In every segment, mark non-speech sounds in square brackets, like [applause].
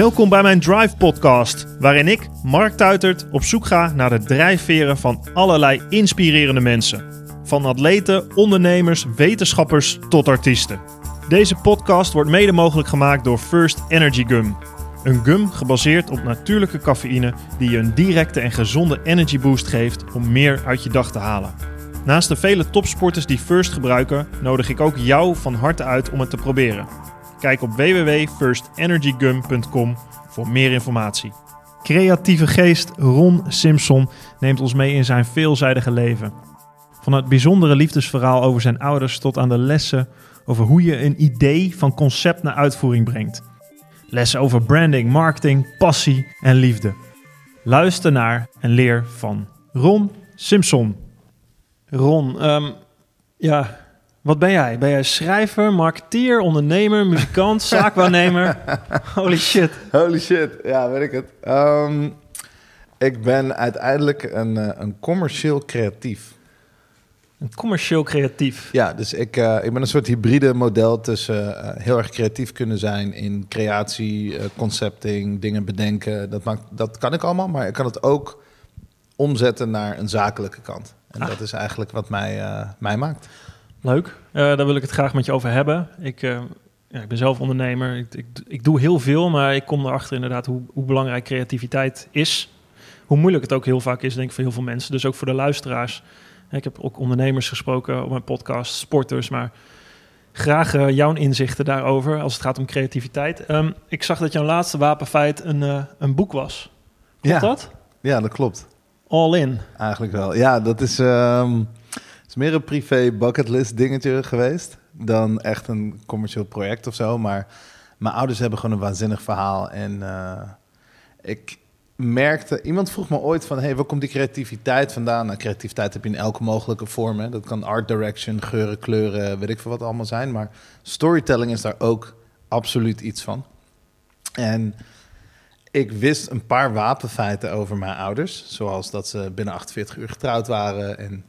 Welkom bij mijn Drive Podcast, waarin ik, Mark Tuitert, op zoek ga naar de drijfveren van allerlei inspirerende mensen. Van atleten, ondernemers, wetenschappers tot artiesten. Deze podcast wordt mede mogelijk gemaakt door First Energy Gum. Een gum gebaseerd op natuurlijke cafeïne die je een directe en gezonde energy boost geeft om meer uit je dag te halen. Naast de vele topsporters die First gebruiken, nodig ik ook jou van harte uit om het te proberen. Kijk op www.firstenergygum.com voor meer informatie. Creatieve geest Ron Simpson neemt ons mee in zijn veelzijdige leven. Van het bijzondere liefdesverhaal over zijn ouders tot aan de lessen over hoe je een idee van concept naar uitvoering brengt. Lessen over branding, marketing, passie en liefde. Luister naar en leer van Ron Simpson. Ron, ehm, ja, wat ben jij? Ben jij schrijver, marketeer, ondernemer, muzikant, [laughs] zaakwaarnemer? Holy shit. Holy shit, ja, weet ik het. Ehm, ik ben uiteindelijk een, eh, een commercieel creatief. Een commercieel creatief. Ja, dus ik, eh, ik ben een soort hybride model tussen eh, heel erg creatief kunnen zijn in creatie, concepting, dingen bedenken. Dat, maakt, dat kan ik allemaal, maar ik kan het ook omzetten naar een zakelijke kant. En Ah. dat is eigenlijk wat mij, mij maakt. Leuk. Eh, daar wil ik het graag met je over hebben. Ik, eh, ja, ik ben zelf ondernemer. Ik, ik, ik doe heel veel, maar ik kom erachter inderdaad hoe, hoe belangrijk creativiteit is. Hoe moeilijk het ook heel vaak is, denk ik, voor heel veel mensen. Dus ook voor de luisteraars. Ik heb ook ondernemers gesproken op mijn podcast, sporters, maar graag eh, jouw inzichten daarover als het gaat om creativiteit. Ehm, ik zag dat jouw laatste wapenfeit een, eh, een boek was. Klopt Ja. dat? Ja, dat klopt. All in. Eigenlijk wel. Ja, dat is, ehm, is meer een privé bucketlist dingetje geweest dan echt een commercieel project of zo. Maar mijn ouders hebben gewoon een waanzinnig verhaal. En eh, ik merkte, iemand vroeg me ooit van, hey, waar komt die creativiteit vandaan? Nou, creativiteit heb je in elke mogelijke vorm. Hè. Dat kan art direction, geuren, kleuren, weet ik veel wat allemaal zijn. Maar storytelling is daar ook absoluut iets van. En ik wist een paar wapenfeiten over mijn ouders. Zoals dat ze binnen 48 uur getrouwd waren en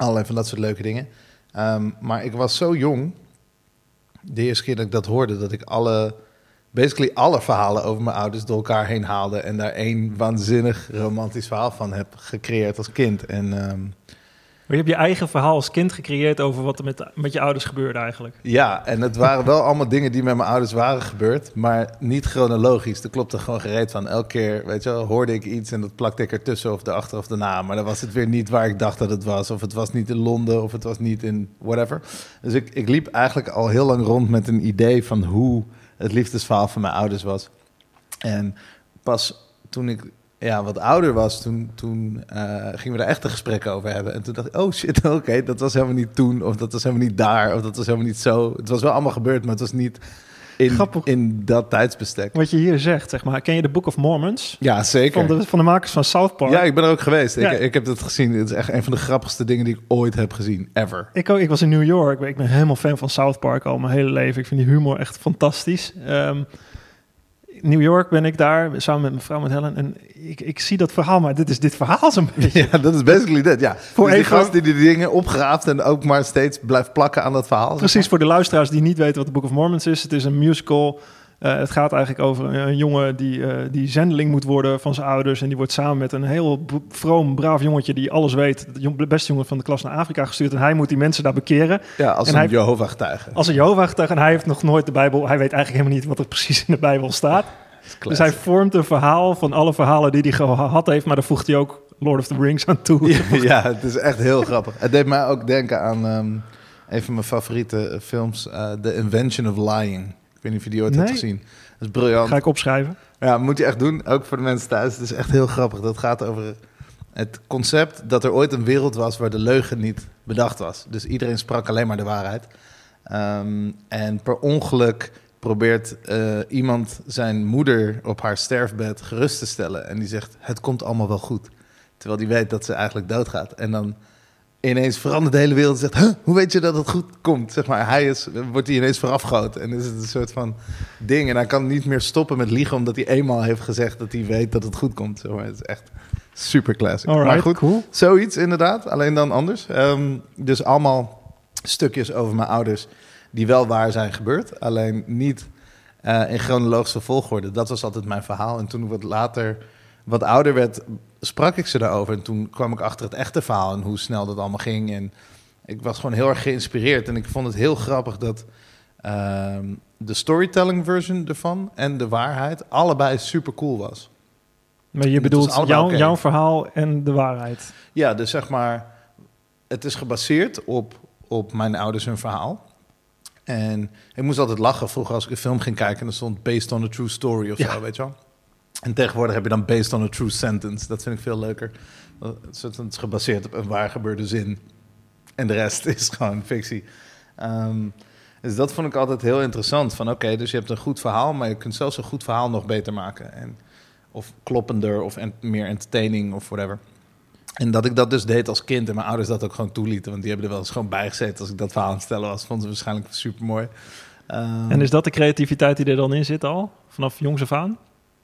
allerlei van dat soort leuke dingen. Ehm, maar ik was zo jong, de eerste keer dat ik dat hoorde, dat ik alle, basically alle verhalen over mijn ouders door elkaar heen haalde. En daar één waanzinnig romantisch verhaal van heb gecreëerd als kind. En ehm, je hebt je eigen verhaal als kind gecreëerd over wat er met, met je ouders gebeurde eigenlijk. ja, en het waren wel allemaal dingen die met mijn ouders waren gebeurd, maar niet chronologisch. Er klopte gewoon gereed van. Elke keer, weet je wel, hoorde ik iets en dat plakte ik ertussen of erachter of daarna. Maar dan was het weer niet waar ik dacht dat het was. Of het was niet in Londen of het was niet in whatever. Dus ik, ik liep eigenlijk al heel lang rond met een idee van hoe het liefdesverhaal van mijn ouders was. En pas toen ik ja, wat ouder was, toen, toen eh, gingen we daar echt een gesprek over hebben. En toen dacht ik, oh shit, [laughs] oké, dat was helemaal niet toen, of dat was helemaal niet daar, of dat was helemaal niet zo. Het was wel allemaal gebeurd, maar het was niet in, Grappig. in dat tijdsbestek. Wat je hier zegt, zeg maar. Ken je de Book of Mormons? Ja, zeker. Van de, van de makers van South Park. Ja, ik ben er ook geweest. Ja. Ik, ik heb dat gezien. Het is echt een van de grappigste dingen die ik ooit heb gezien, ever. Ik, ook, ik was in New York. Ik ben helemaal fan van South Park al mijn hele leven. Ik vind die humor echt fantastisch. Ehm, New York ben ik daar, samen met mijn vrouw, met Helen. En ik, ik zie dat verhaal, maar dit is dit verhaal zo'n [laughs] beetje. Ja, dat is basically dit, ja. Voor dus even- gast die die dingen opgraaft en ook maar steeds blijft plakken aan dat verhaal. Precies, voor de luisteraars die niet weten wat de Book of Mormons is. Het is een musical. Eh, het gaat eigenlijk over een, een jongen die, eh, die zendeling moet worden van zijn ouders. En die wordt samen met een heel vroom, braaf jongetje die alles weet. De beste jongen van de klas naar Afrika gestuurd. En hij moet die mensen daar bekeren. Ja, als En een Jehovah-getuige. Als een Jehovah-getuige. En hij heeft nog nooit de Bijbel... Hij weet eigenlijk helemaal niet wat er precies in de Bijbel staat. [laughs] Dus hij vormt een verhaal van alle verhalen die hij gehad heeft. Maar daar voegt hij ook Lord of the Rings aan toe. Ja, [laughs] ja, het is echt heel grappig. Het deed mij ook denken aan ehm, een van mijn favoriete eh, films, The Invention of Lying. Ik weet niet of je die ooit hebt gezien. Dat is briljant. Ga ik opschrijven. Ja, moet je echt doen. Ook voor de mensen thuis. Het is echt heel grappig. Dat gaat over het concept dat er ooit een wereld was waar de leugen niet bedacht was. Dus iedereen sprak alleen maar de waarheid. Ehm, en per ongeluk probeert eh, iemand zijn moeder op haar sterfbed gerust te stellen. En die zegt, het komt allemaal wel goed. Terwijl die weet dat ze eigenlijk doodgaat. En dan ineens verandert de hele wereld en zegt... Huh, hoe weet je dat het goed komt? Zeg maar, hij is, wordt hij ineens voorafgehouden. En is het een soort van ding. En hij kan niet meer stoppen met liegen... omdat hij eenmaal heeft gezegd dat hij weet dat het goed komt. Zeg maar. Het is echt super classic. Alright, maar goed, cool. zoiets inderdaad. Alleen dan anders. Ehm, dus allemaal stukjes over mijn ouders... die wel waar zijn gebeurd. Alleen niet eh, in chronologische volgorde. Dat was altijd mijn verhaal. En toen ik wat later wat ouder werd, sprak ik ze daarover. En toen kwam ik achter het echte verhaal en hoe snel dat allemaal ging. En ik was gewoon heel erg geïnspireerd. En ik vond het heel grappig dat ehm, de storytelling version ervan en de waarheid allebei super cool was. Maar je bedoelt jouw, verhaal en de waarheid. Ja, dus zeg maar, het is gebaseerd op, op mijn ouders hun verhaal. En ik moest altijd lachen vroeger als ik een film ging kijken en er stond based on a true story of Ja. zo, weet je wel. En tegenwoordig heb je dan based on a true sentence. Dat vind ik veel leuker. Het is- gebaseerd op een waar gebeurde zin. En de rest [laughs] is gewoon fictie. Ehm, dus dat vond ik altijd heel interessant. Van oké, dus je hebt een goed verhaal, maar je kunt zelfs een goed verhaal nog beter maken. En, of kloppender of meer entertaining of whatever. En dat ik dat dus deed als kind en mijn ouders dat ook gewoon toelieten. Want die hebben er wel eens gewoon bij gezeten als ik dat verhaal aan het stellen was. Vonden ze waarschijnlijk super mooi. En is dat de creativiteit die er dan in zit al? Vanaf jongs af aan?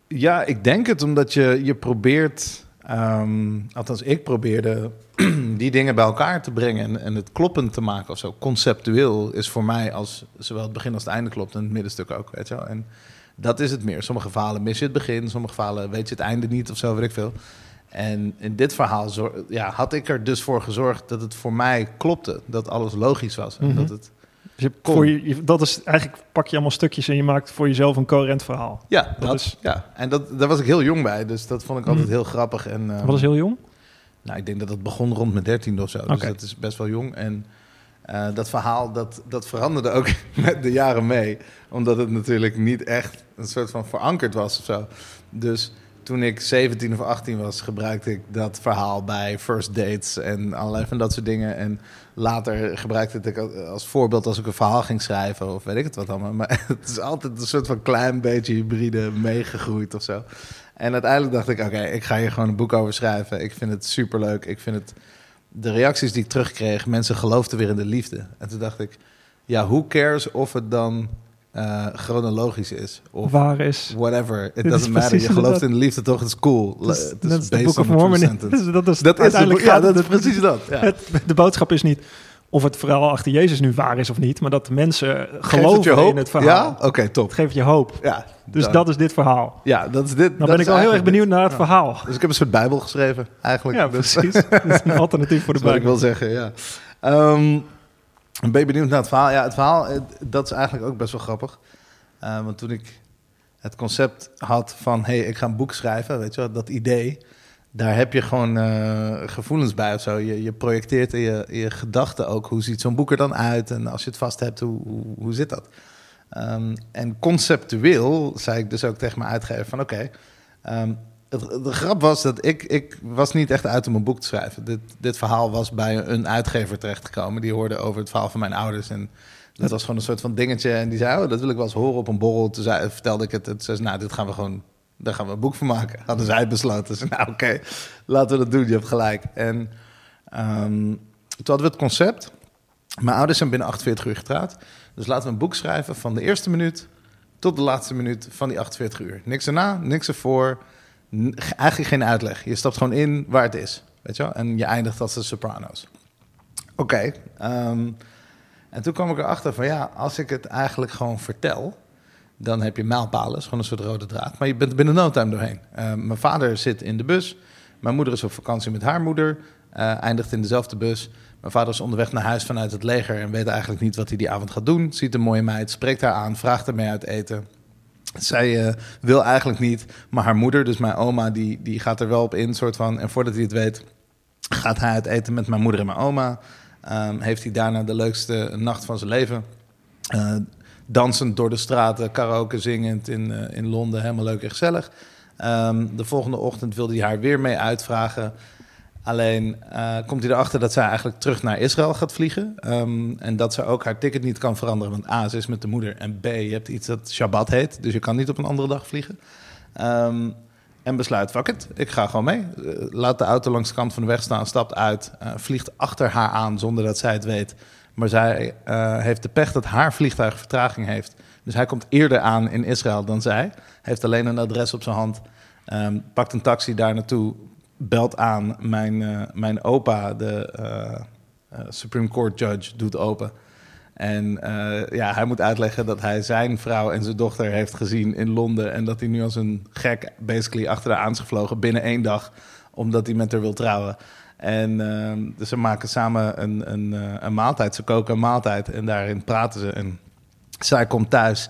Ja, ik denk het omdat je, je probeert, ehm, althans ik probeerde [clears throat] die dingen bij elkaar te brengen en, en het kloppend te maken of zo. Conceptueel is voor mij als zowel het begin als het einde klopt en het middenstuk ook, weet je wel. En dat is het meer. Sommige verhalen mis je het begin, sommige verhalen weet je het einde niet of zo, weet ik veel. En in dit verhaal ja, had ik er dus voor gezorgd dat het voor mij klopte, dat alles logisch was. En Mhm. dat het, Dus je, Kom. voor je, je- dat is eigenlijk pak je allemaal stukjes en je maakt voor jezelf een coherent verhaal. ja, Dat dat, is- ja, en dat, daar was ik heel jong bij, dus dat vond ik altijd Mhm. heel grappig. En, ehm, Wat is heel jong? Nou, ik denk dat het begon rond mijn dertiende of zo. Dus dat is best wel jong. En eh, dat verhaal, dat, dat veranderde ook [laughs] met de jaren mee. Omdat het natuurlijk niet echt een soort van verankerd was of zo. Dus toen ik 17 of 18 was, gebruikte ik dat verhaal bij first dates en allerlei van dat soort dingen. En later gebruikte ik het als voorbeeld als ik een verhaal ging schrijven of weet ik het wat allemaal. Maar [laughs] het is altijd een soort van klein beetje hybride meegegroeid of zo. En uiteindelijk dacht ik, oké, ik ga hier gewoon een boek over schrijven. Ik vind het superleuk. Ik vind het... De reacties die ik terugkreeg, mensen geloofden weer in de liefde. En toen dacht ik, ja, who cares of het dan eh, chronologisch is? Of Waar is... whatever. It [laughs] doesn't matter. Je gelooft in de liefde toch? Het is cool. Dat is, Het dat is Book of Mormon. Dat is, Dat is, de, [laughs] uiteindelijk ja, dat is precies dat. Ja. Het, de boodschap is niet of het verhaal achter Jezus nu waar is of niet, maar dat mensen het geloven in het verhaal. Ja? Oké, top. Het geeft je hoop. Ja, Dus dan- dat is dit verhaal. Ja, dat is dit. Dan ben ik wel heel erg benieuwd naar het Ja. verhaal. Dus ik heb een soort bijbel geschreven, eigenlijk. Ja, Dus- precies. [laughs] Dat is een alternatief voor de Dat is wat ik Bijbel. wil zeggen, ja. Ehm, ben benieuwd naar het verhaal? Ja, het verhaal, eh, dat is eigenlijk ook best wel grappig. Eh, want toen ik het concept had van... hé, hey, ik ga een boek schrijven, weet je wel, dat idee... daar heb je gewoon eh, gevoelens bij of zo. Je, je projecteert in je, je gedachten ook... hoe ziet zo'n boek er dan uit? En als je het vast hebt, hoe, hoe, hoe zit dat? Ehm, en conceptueel zei ik dus ook tegen mijn uitgever van... oké, ehm, het, de grap was dat ik, ik was niet echt uit om een boek te schrijven. Dit, dit verhaal was bij een uitgever terechtgekomen. Die hoorde over het verhaal van mijn ouders. En dat was gewoon een soort van dingetje. En die zei, oh, dat wil ik wel eens horen op een borrel. Toen zei, vertelde ik het. Toen zei ze, nou, dit gaan we gewoon... Daar gaan we een boek van maken. [laughs] Hadden zij besloten. Dus nou, oké, laten we dat doen. Je hebt gelijk. En ehm, toen hadden we het concept. Mijn ouders zijn binnen 48 uur getrouwd. Dus laten we een boek schrijven van de eerste minuut tot de laatste minuut van die 48 uur. Niks erna, niks ervoor. Eigenlijk geen uitleg. Je stapt gewoon in waar het is. Weet je wel? En je eindigt als de Sopranos. Oké. ehm, en toen kwam ik erachter van ja, als ik het eigenlijk gewoon vertel, dan heb je mijlpalen, gewoon een soort rode draad. Maar je bent er binnen no time doorheen. Eh, mijn vader zit in de bus. Mijn moeder is op vakantie met haar moeder. eh, eindigt in dezelfde bus. Mijn vader is onderweg naar huis vanuit het leger en weet eigenlijk niet wat hij die avond gaat doen. Ziet een mooie meid, spreekt haar aan, vraagt haar mee uit eten. Zij eh, wil eigenlijk niet, maar haar moeder, dus mijn oma, die, die gaat er wel op in, soort van. En voordat hij het weet, gaat hij uit eten met mijn moeder en mijn oma. Ehm, heeft hij daarna de leukste nacht van zijn leven. Eh, dansend door de straten, karaoke zingend in, eh, in Londen, helemaal leuk en gezellig. Ehm, de volgende ochtend wilde hij haar weer mee uitvragen. Alleen eh, komt hij erachter dat zij eigenlijk terug naar Israël gaat vliegen. Ehm, en dat ze ook haar ticket niet kan veranderen. Want A, ze is met de moeder. En B, je hebt iets dat Shabbat heet. Dus je kan niet op een andere dag vliegen. Ehm, en besluit, fuck it, ik ga gewoon mee. Eh, laat de auto langs de kant van de weg staan, stapt uit. eh, vliegt achter haar aan zonder dat zij het weet. Maar zij heeft de pech dat haar vliegtuig vertraging heeft. Dus hij komt eerder aan in Israël dan zij. Heeft alleen een adres op zijn hand. Ehm, pakt een taxi daar naartoe. Belt aan. Mijn, eh, mijn opa, de eh, eh, Supreme Court judge, doet open. En ja, hij moet uitleggen dat hij zijn vrouw en zijn dochter heeft gezien in Londen. En dat hij nu als een gek basically achter haar aan is gevlogen binnen één dag. Omdat hij met haar wil trouwen. En ehm, dus ze maken samen een, een, een maaltijd. Ze koken een maaltijd en daarin praten ze. En zij komt thuis.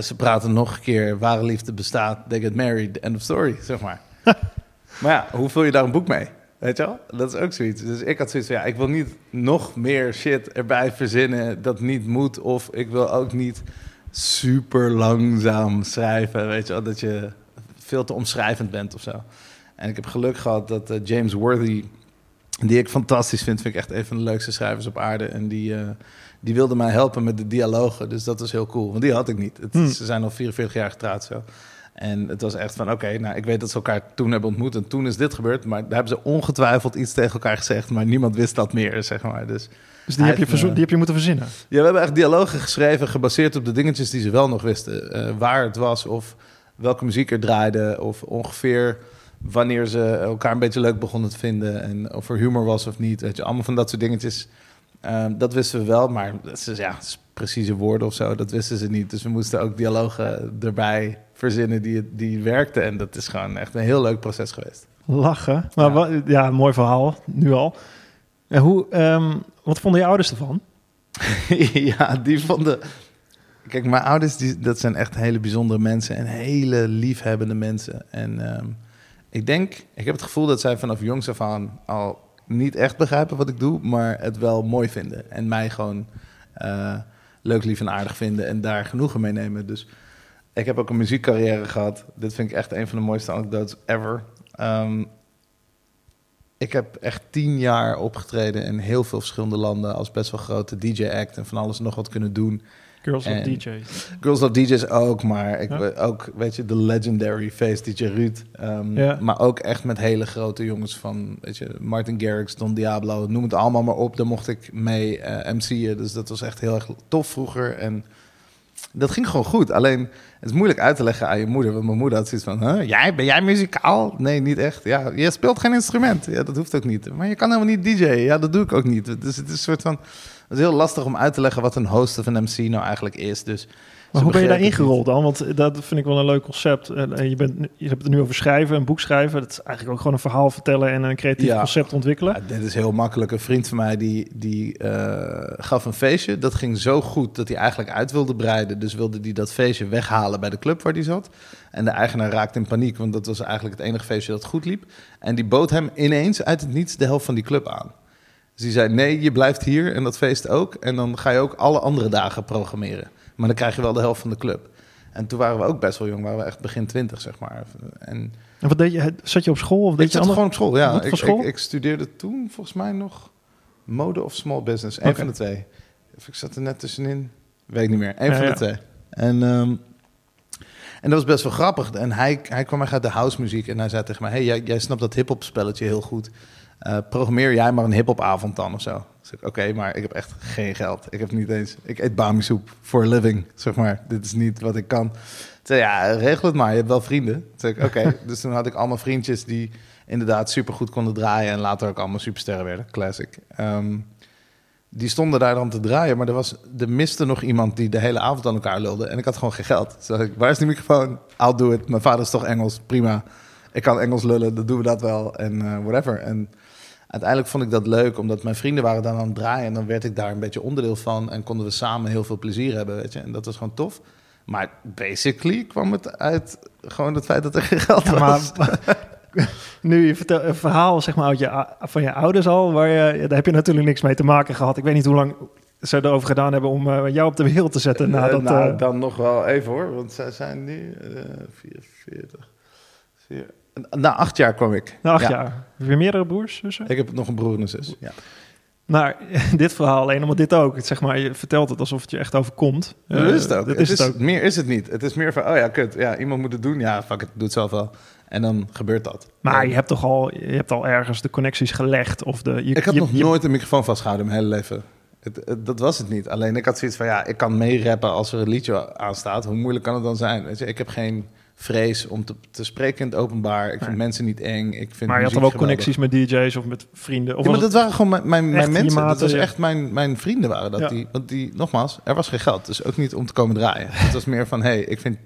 Ze praten nog een keer. Ware liefde bestaat. They get married. End of story, zeg maar. [laughs] maar ja, hoe vul je daar een boek mee? Weet je wel? Dat is ook zoiets. Dus ik had zoiets van, ja, ik wil niet nog meer shit erbij verzinnen dat niet moet. Of ik wil ook niet super langzaam schrijven, weet je wel? Dat je veel te omschrijvend bent of zo. En ik heb geluk gehad dat eh, James Worthy, die ik fantastisch vind, vind ik echt een van de leukste schrijvers op aarde. En die, eh, die wilde mij helpen met de dialogen. Dus dat was heel cool, want die had ik niet. Het, Hmm. Ze zijn al 44 jaar getrouwd zo. En het was echt van, oké, nou, ik weet dat ze elkaar toen hebben ontmoet en toen is dit gebeurd. Maar daar hebben ze ongetwijfeld iets tegen elkaar gezegd, maar niemand wist dat meer, zeg maar. Dus Dus die heb, je die heb je moeten verzinnen. ja, we hebben echt dialogen geschreven gebaseerd op de dingetjes die ze wel nog wisten. Eh, waar het was of welke muziek er draaide of ongeveer wanneer ze elkaar een beetje leuk begonnen te vinden en of er humor was of niet. Weet je, allemaal van dat soort dingetjes. Eh, dat wisten we wel, maar dat is, ja, precieze woorden of zo, dat wisten ze niet. Dus we moesten ook dialogen erbij verzinnen die, die werkten. En dat is gewoon echt een heel leuk proces geweest. Lachen. Maar ja, mooi verhaal, nu al. En hoe, ehm, wat vonden je ouders ervan? [laughs] ja, die vonden. Kijk, mijn ouders, die, dat zijn echt hele bijzondere mensen en hele liefhebbende mensen. En ehm, ik denk, ik heb het gevoel dat zij vanaf jongs af aan al niet echt begrijpen wat ik doe, maar het wel mooi vinden. En mij gewoon eh, leuk, lief en aardig vinden en daar genoegen mee nemen. Dus ik heb ook een muziekcarrière gehad. Dit vind ik echt een van de mooiste anekdotes ever. Ehm, ik heb echt tien jaar opgetreden in heel veel verschillende landen als best wel grote DJ-act en van alles en nog wat kunnen doen. Girls of En- DJ. Girls Love DJ's ook, maar ik, Ja. ook, weet je, de legendary face DJ Ruud. Ehm, Ja. Maar ook echt met hele grote jongens van, weet je, Martin Garrix, Don Diablo, noem het allemaal maar op. Daar mocht ik mee eh MC'en, dus dat was echt heel erg tof vroeger. En dat ging gewoon goed. Alleen, het is moeilijk uit te leggen aan je moeder. Want mijn moeder had zoiets van, jij, ben jij muzikaal? Nee, niet echt. Ja, je speelt geen instrument. Ja, dat hoeft ook niet. Maar je kan helemaal niet DJ. Ja, dat doe ik ook niet. Dus het is een soort van... Het is heel lastig om uit te leggen wat een host of een MC nou eigenlijk is. Dus Maar hoe ben je daar ingerold dan? Want dat vind ik wel een leuk concept. En en je, bent, je hebt het nu over schrijven, een boek schrijven. Dat is eigenlijk ook gewoon een verhaal vertellen en een creatief Ja. concept ontwikkelen. Ja, dit is heel makkelijk. Een vriend van mij die, die eh, gaf een feestje. Dat ging zo goed dat hij eigenlijk uit wilde breiden. Dus wilde hij dat feestje weghalen bij de club waar hij zat. En de eigenaar raakte in paniek, want dat was eigenlijk het enige feestje dat goed liep. En die bood hem ineens uit het niets de helft van die club aan. Dus die zei, nee, je blijft hier en dat feest ook. En dan ga je ook alle andere dagen programmeren. Maar dan krijg je wel de helft van de club. En toen waren we ook best wel jong, waren we echt begin twintig, zeg maar. En En wat deed je? Zat je op school? Of deed ik je zat gewoon op school, ja. Ik, school? Ik, ik studeerde toen volgens mij nog mode of small business. Eén van de twee. Of ik zat er net tussenin. Weet ik niet meer. Eén Ja, van ja. de twee. En, ehm, en dat was best wel grappig. En hij, hij kwam echt uit de house muziek. En hij zei tegen mij... Hey, jij, jij snapt dat hip-hop spelletje heel goed. Eh, programmeer jij maar een hip-hop avond dan of zo. Dus ik, oké, maar ik heb echt geen geld. Ik heb niet eens... Ik eet bami soep voor a living, zeg maar. Dit is niet wat ik kan. Toen ja, regel het maar. Je hebt wel vrienden. Toen oké. [laughs] dus toen had ik allemaal vriendjes die inderdaad super goed konden draaien. En later ook allemaal supersterren werden. Classic. Ehm, die stonden daar dan te draaien. Maar er, was, er miste nog iemand die de hele avond aan elkaar lulde. En ik had gewoon geen geld. Dus ik, waar is die microfoon? I'll do it. Mijn vader is toch Engels. Prima. Ik kan Engels lullen. Dan doen we dat wel. En eh, whatever. En uiteindelijk vond ik dat leuk. Omdat mijn vrienden waren dan aan het draaien. En dan werd ik daar een beetje onderdeel van. En konden we samen heel veel plezier hebben. Weet je? En dat was gewoon tof. Maar basically kwam het uit gewoon het feit dat er geen geld Ja, was. maar [laughs] [laughs] nu je vertelt een verhaal zeg maar, uit je, van je ouders al, waar je, daar heb je natuurlijk niks mee te maken gehad. Ik weet niet hoe lang ze erover gedaan hebben om eh, jou op de wereld te zetten. Eh, nadat, nou, eh, dan nog wel even hoor, want zij zijn nu eh 44. Vier- Na acht jaar kwam ik. na acht Ja. jaar. Heb je meerdere broers, zussen? Ik heb nog een broer en een zus. Ja. Maar [laughs] dit verhaal alleen, omdat dit ook. Het, zeg maar, je vertelt het alsof het je echt overkomt. dat is het Eh, ook. Dat Het is het ook. Meer is het niet. Het is meer van, oh ja, kut. Ja, iemand moet het doen. Ja, fuck it, doe het zelf wel. En dan gebeurt dat. Maar je hebt toch al, je hebt al ergens de connecties gelegd? Of de, je, ik had je- nog je- nooit een microfoon vastgehouden in mijn hele leven. Het, het- dat was het niet. Alleen ik had zoiets van, ja, ik kan meerappen als er een liedje aanstaat. Hoe moeilijk kan het dan zijn? Weet je, ik heb geen vrees om te, te spreken in het openbaar. Ik vind Nee. mensen niet eng. Ik vind Maar je had dan ook geweldig. connecties met DJ's of met vrienden? Of ja, maar dat waren gewoon mijn, mijn, mensen. maten, dat was ja. echt mijn, mijn vrienden waren dat. Ja. Die, want die, nogmaals, er was geen geld. Dus ook niet om te komen draaien. Het was meer van, hey, ik vind,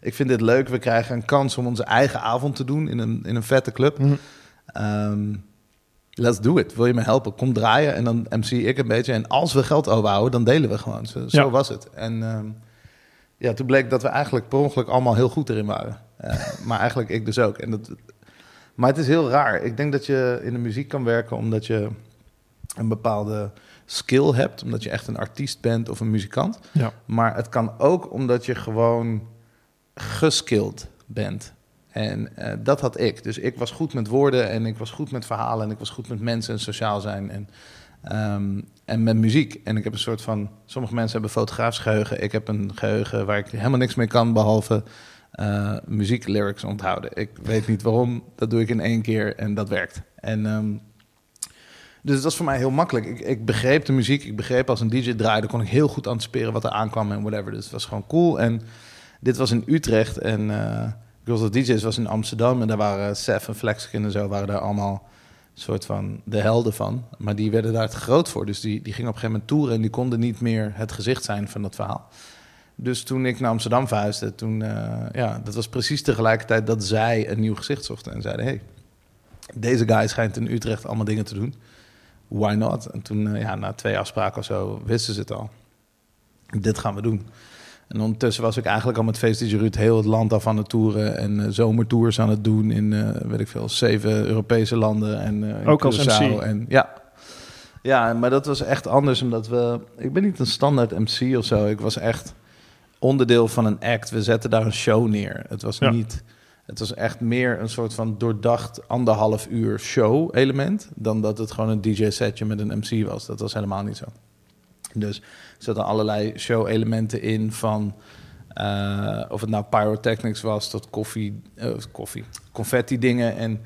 ik vind dit leuk. We krijgen een kans om onze eigen avond te doen in een, in een vette club. Mhm. Ehm, let's do it. Wil je me helpen? Kom draaien en dan MC ik een beetje. En als we geld overhouden, dan delen we gewoon. Zo, was het. En ehm, ja, toen bleek dat we eigenlijk per ongeluk allemaal heel goed erin waren. Eh, [laughs] maar eigenlijk ik dus ook. En dat, maar het is heel raar. Ik denk dat je in de muziek kan werken omdat je een bepaalde skill hebt. Omdat je echt een artiest bent of een muzikant. Ja. Maar het kan ook omdat je gewoon geskilled bent. En eh, dat had ik. Dus ik was goed met woorden en ik was goed met verhalen en ik was goed met mensen en sociaal zijn en, ehm, en met muziek. En ik heb een soort van. Sommige mensen hebben fotograafs geheugen. Ik heb een geheugen waar ik helemaal niks mee kan behalve eh muzieklyrics onthouden. Ik weet niet waarom. Dat doe ik in één keer en dat werkt. En. ehm, dus dat was voor mij heel makkelijk. Ik, ik begreep de muziek. Ik begreep als een DJ draaide, kon ik heel goed anticiperen wat er aankwam en whatever. Dus het was gewoon cool. En dit was in Utrecht en uh, Girls of DJ's was in Amsterdam. En daar waren Sef en Flexkin en zo, waren daar allemaal soort van de helden van. Maar die werden daar te groot voor. Dus die, die gingen op een gegeven moment toeren en die konden niet meer het gezicht zijn van dat verhaal. Dus toen ik naar Amsterdam verhuisde, toen, uh, ja, dat was precies tegelijkertijd dat zij een nieuw gezicht zochten. En zeiden, hey, deze guy schijnt in Utrecht allemaal dingen te doen. Why not? En toen, uh, ja, na twee afspraken of zo, wisten ze het al. Dit gaan we doen. En ondertussen was ik eigenlijk al met Feest DJ Ruud heel het land af aan het toeren. En uh, zomertours aan het doen in, uh, weet ik veel, zeven Europese landen. En, uh, Ook als MC? En, ja. ja, maar dat was echt anders omdat we... Ik ben niet een standaard MC of zo. Ik was echt onderdeel van een act. We zetten daar een show neer. Het was Ja. niet... Het was echt meer een soort van doordacht anderhalf uur show element... dan dat het gewoon een DJ-setje met een MC was. Dat was helemaal niet zo. Dus zaten allerlei show-elementen in van... uh, of het nou pyrotechnics was tot koffie, uh, koffie confetti dingen en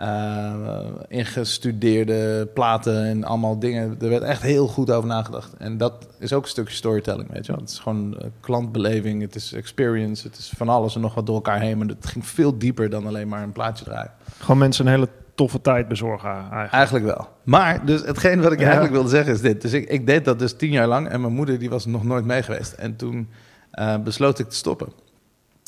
uh, ingestudeerde platen en allemaal dingen. Er werd echt heel goed over nagedacht. En dat is ook een stukje storytelling, weet je wel. Het is gewoon klantbeleving, het is experience, het is van alles en nog wat door elkaar heen. Maar het ging veel dieper dan alleen maar een plaatje draaien. Gewoon mensen een hele toffe tijd bezorgen eigenlijk. Eigenlijk wel. Maar dus hetgeen wat ik ja. eigenlijk wilde zeggen is dit. Dus ik, ik, deed dat dus tien jaar lang en mijn moeder die was nog nooit mee geweest. En toen uh, besloot ik te stoppen.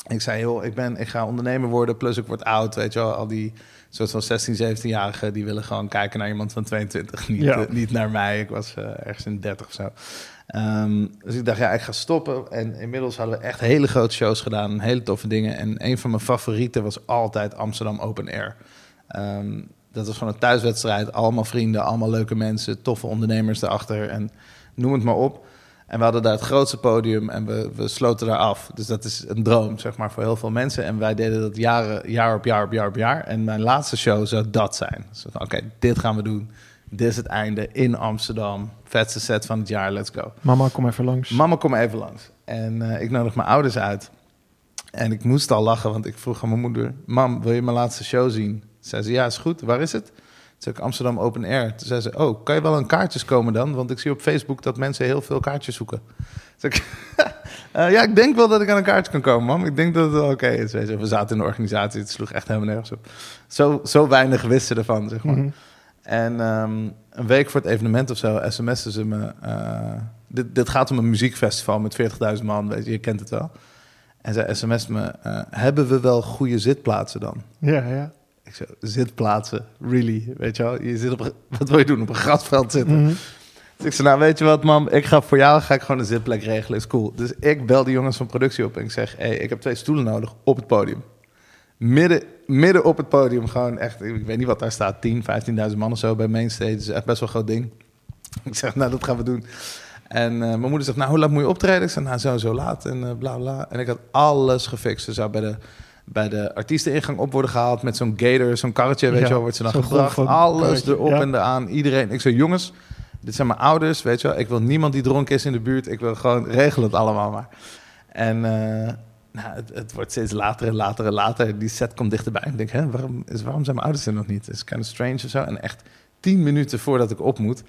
Ik zei, joh, ik, ben, ik ga ondernemer worden, plus ik word oud, weet je wel. Al die soort van 16, 17-jarigen, die willen gewoon kijken naar iemand van 22. [laughs] Niet, Ja. uh, niet naar mij, ik was uh, ergens in 30 of zo. Um, dus ik dacht, ja, ik ga stoppen. En inmiddels hadden we echt hele grote shows gedaan, hele toffe dingen. En een van mijn favorieten was altijd Amsterdam Open Air. Um, dat was gewoon een thuiswedstrijd, allemaal vrienden, allemaal leuke mensen, toffe ondernemers erachter en noem het maar op. En we hadden daar het grootste podium en we, we sloten daar af. Dus dat is een droom, zeg maar, voor heel veel mensen. En wij deden dat jaren, jaar op jaar op jaar op jaar. En mijn laatste show zou dat zijn. Dus oké, okay, dit gaan we doen. Dit is het einde in Amsterdam. Vetste set van het jaar, let's go. Mama, kom even langs. Mama, kom even langs. En uh, ik nodig mijn ouders uit. En ik moest al lachen, want ik vroeg aan mijn moeder... Mam, wil je mijn laatste show zien? Zei ze, ja, is goed. Waar is het? Toen ik Amsterdam Open Air. Toen zei ze, oh, kan je wel aan kaartjes komen dan? Want ik zie op Facebook dat mensen heel veel kaartjes zoeken. Toen ik, uh, [laughs] ja, ik denk wel dat ik aan een kaartje kan komen, mam. Ik denk dat het wel oké okay is. We zaten in de organisatie, het sloeg echt helemaal nergens op. Zo, zo weinig wisten ervan, zeg maar. Mm -hmm. En um, een week voor het evenement of zo sms'en ze me... Uh, dit, dit gaat om een muziekfestival met 40.000 man, weet je, je kent het wel. En zij sms me, uh, hebben we wel goede zitplaatsen dan? Ja, ja. Ik zo, zitplaatsen, really? Weet je wel, je zit op, wat wil je doen, op een grasveld zitten? Mm -hmm. Dus ik zei, nou weet je wat mam, ik ga voor jou ga ik gewoon een zitplek regelen, is cool. Dus ik bel de jongens van productie op en ik zeg, hey, ik heb twee stoelen nodig op het podium. Midden, midden op het podium, gewoon echt, ik weet niet wat daar staat, 10, 15.000 man of zo bij Mainstage. Dat is echt best wel een groot ding. [laughs] Ik zeg, nou dat gaan we doen. En uh, mijn moeder zegt, nou hoe laat moet je optreden? Ik zeg, nou zo, zo laat en uh, bla bla. En ik had alles gefixt. Dus zou bij de bij de artiesteningang op worden gehaald met zo'n gator, zo'n karretje, weet Ja, je wel, wordt ze dan gebracht. Alles erop ja. en eraan, iedereen. Ik zei, jongens, dit zijn mijn ouders, weet je wel. Ik wil niemand die dronken is in de buurt. Ik wil gewoon regelen het allemaal maar. En eh, nou, het, het wordt steeds later en later en later. Die set komt dichterbij. Ik denk, hè, waarom, is, waarom zijn mijn ouders er nog niet? Het is kind of strange of zo. En echt tien minuten voordat ik op moet,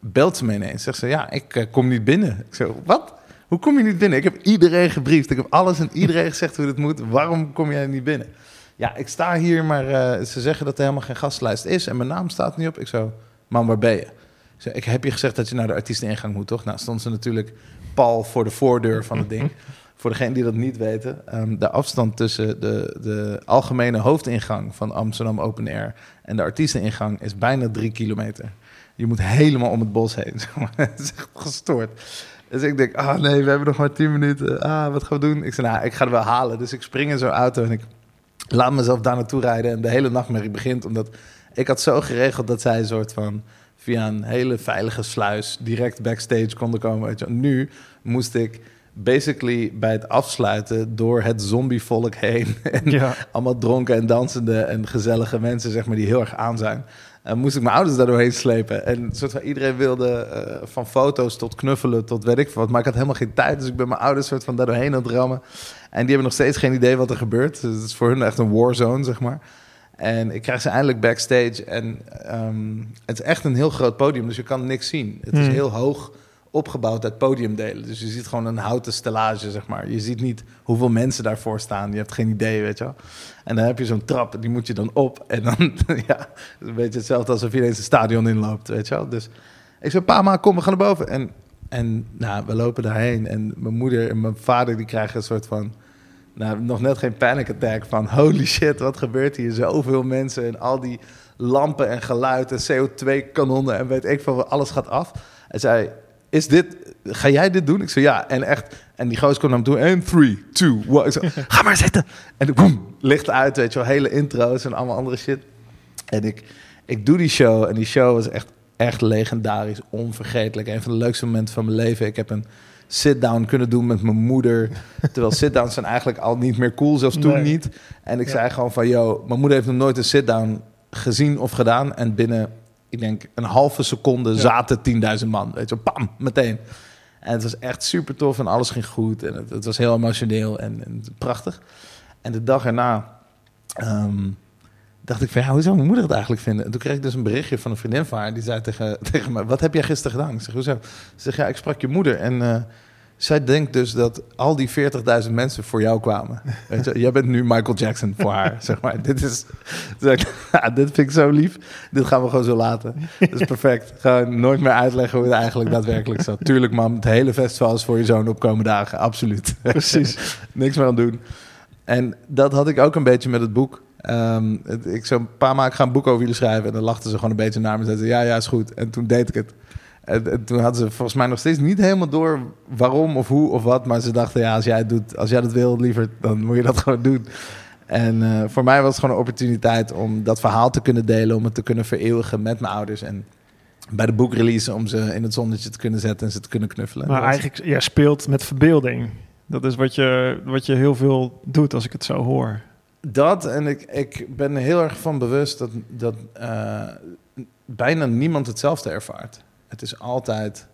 belt ze me ineens. Zegt ze, ja, ik eh, kom niet binnen. Ik zeg, wat? Hoe kom je niet binnen? Ik heb iedereen gebriefd. Ik heb alles en iedereen gezegd hoe het moet. Waarom kom jij niet binnen? Ja, ik sta hier, maar eh, ze zeggen dat er helemaal geen gastlijst is. En mijn naam staat niet op. Ik zo, man, waar ben je? Ik, zei, ik heb je gezegd dat je naar de artiesteningang moet, toch? Nou, stond ze natuurlijk pal voor de voordeur van het ding. [laughs] Voor degenen die dat niet weten, ehm, de afstand tussen de, de algemene hoofdingang van Amsterdam Open Air en de artiesteningang is bijna drie kilometer. Je moet helemaal om het bos heen. [laughs] Het is echt gestoord. Dus ik denk, ah nee, we hebben nog maar tien minuten. Ah, wat gaan we doen? Ik zei, nou, ik ga het wel halen. Dus ik spring in zo'n auto en ik laat mezelf daar naartoe rijden. En de hele nachtmerrie begint, omdat ik had zo geregeld dat zij een soort van via een hele veilige sluis direct backstage konden komen. Weet je. Nu moest ik basically bij het afsluiten door het zombievolk heen. [laughs] En Ja. allemaal dronken en dansende en gezellige mensen, zeg maar, die heel erg aan zijn. En moest ik mijn ouders daar doorheen slepen. En soort van iedereen wilde eh, van foto's tot knuffelen tot weet ik wat. Maar ik had helemaal geen tijd, dus ik ben mijn ouders soort van daar doorheen aan het rammen. En die hebben nog steeds geen idee wat er gebeurt. Dus het is voor hun echt een warzone, zeg maar. En ik krijg ze eindelijk backstage. En ehm, het is echt een heel groot podium, dus je kan niks zien. Het is Hmm. heel hoog opgebouwd uit podiumdelen. Dus je ziet gewoon een houten stellage, zeg maar. Je ziet niet hoeveel mensen daarvoor staan. Je hebt geen idee, weet je wel. En dan heb je zo'n trap, die moet je dan op. En dan, [laughs] ja, een beetje hetzelfde alsof je ineens een stadion inloopt, weet je wel. Dus ik zei, pa, maar kom, we gaan naar boven. En, en nou, we lopen daarheen. En mijn moeder en mijn vader, die krijgen een soort van... Nou, nog net geen panic attack van... holy shit, wat gebeurt hier? Zoveel mensen en al die lampen en geluid en CO2-kanonnen... en weet ik veel, alles gaat af. En zei, is dit... Ga jij dit doen? Ik zei, ja. En echt... En die gozer komt naar me toe. En 3, 2, 1. Ik zei, ga maar zitten. En boem, licht uit, weet je wel. Hele intro's en allemaal andere shit. En ik, ik doe die show. En die show was echt, echt legendarisch. Onvergetelijk. Een van de leukste momenten van mijn leven. Ik heb een sit-down kunnen doen met mijn moeder. Terwijl sit-downs zijn eigenlijk al niet meer cool. Zelfs toen Nee. niet. En ik Ja. zei gewoon van... Yo, mijn moeder heeft nog nooit een sit-down gezien of gedaan. En binnen, ik denk, een halve seconde zaten 10.000 man. Weet je, bam, meteen. En het was echt super tof en alles ging goed. En het, het was heel emotioneel en, en prachtig. En de dag erna ehm, dacht ik van, ja, hoe zou mijn moeder het eigenlijk vinden? En toen kreeg ik dus een berichtje van een vriendin van haar. Die zei tegen, [laughs] tegen me, wat heb jij gisteren gedaan? Ik zeg, hoezo? Ze zegt, ja, ik sprak je moeder. En eh, zij denkt dus dat al die 40.000 mensen voor jou kwamen. [laughs] Weet je, jij bent nu Michael Jackson voor haar, [laughs] zeg maar. Dit is, ja, [laughs] dit vind ik zo lief. Dit gaan we gewoon zo laten. Dat is perfect. Gewoon nooit meer uitleggen hoe het eigenlijk daadwerkelijk zat. Tuurlijk, mam, het hele festival is voor je zoon opkomende dagen. Absoluut. Precies. Niks meer aan doen. En dat had ik ook een beetje met het boek. Ehm, het- ik zou een paar maanden gaan een boek over jullie schrijven. En dan lachten ze gewoon een beetje naar me. En zeiden ze, ja, ja, is goed. En toen deed ik het. En, en toen hadden ze volgens mij nog steeds niet helemaal door waarom of hoe of wat. Maar ze dachten, ja, als jij het doet, als jij dat wil, liever, dan moet je dat [laughs] gewoon doen. En eh, voor mij was het gewoon een opportuniteit om dat verhaal te kunnen delen. Om het te kunnen vereeuwigen met mijn ouders. En bij de boekrelease om ze in het zonnetje te kunnen zetten en ze te kunnen knuffelen. Maar eigenlijk, ja, speelt met verbeelding. Dat is wat je, wat je heel veel doet als ik het zo hoor. Dat en ik, ik ben er heel erg van bewust dat, dat eh, bijna niemand hetzelfde ervaart. Het is altijd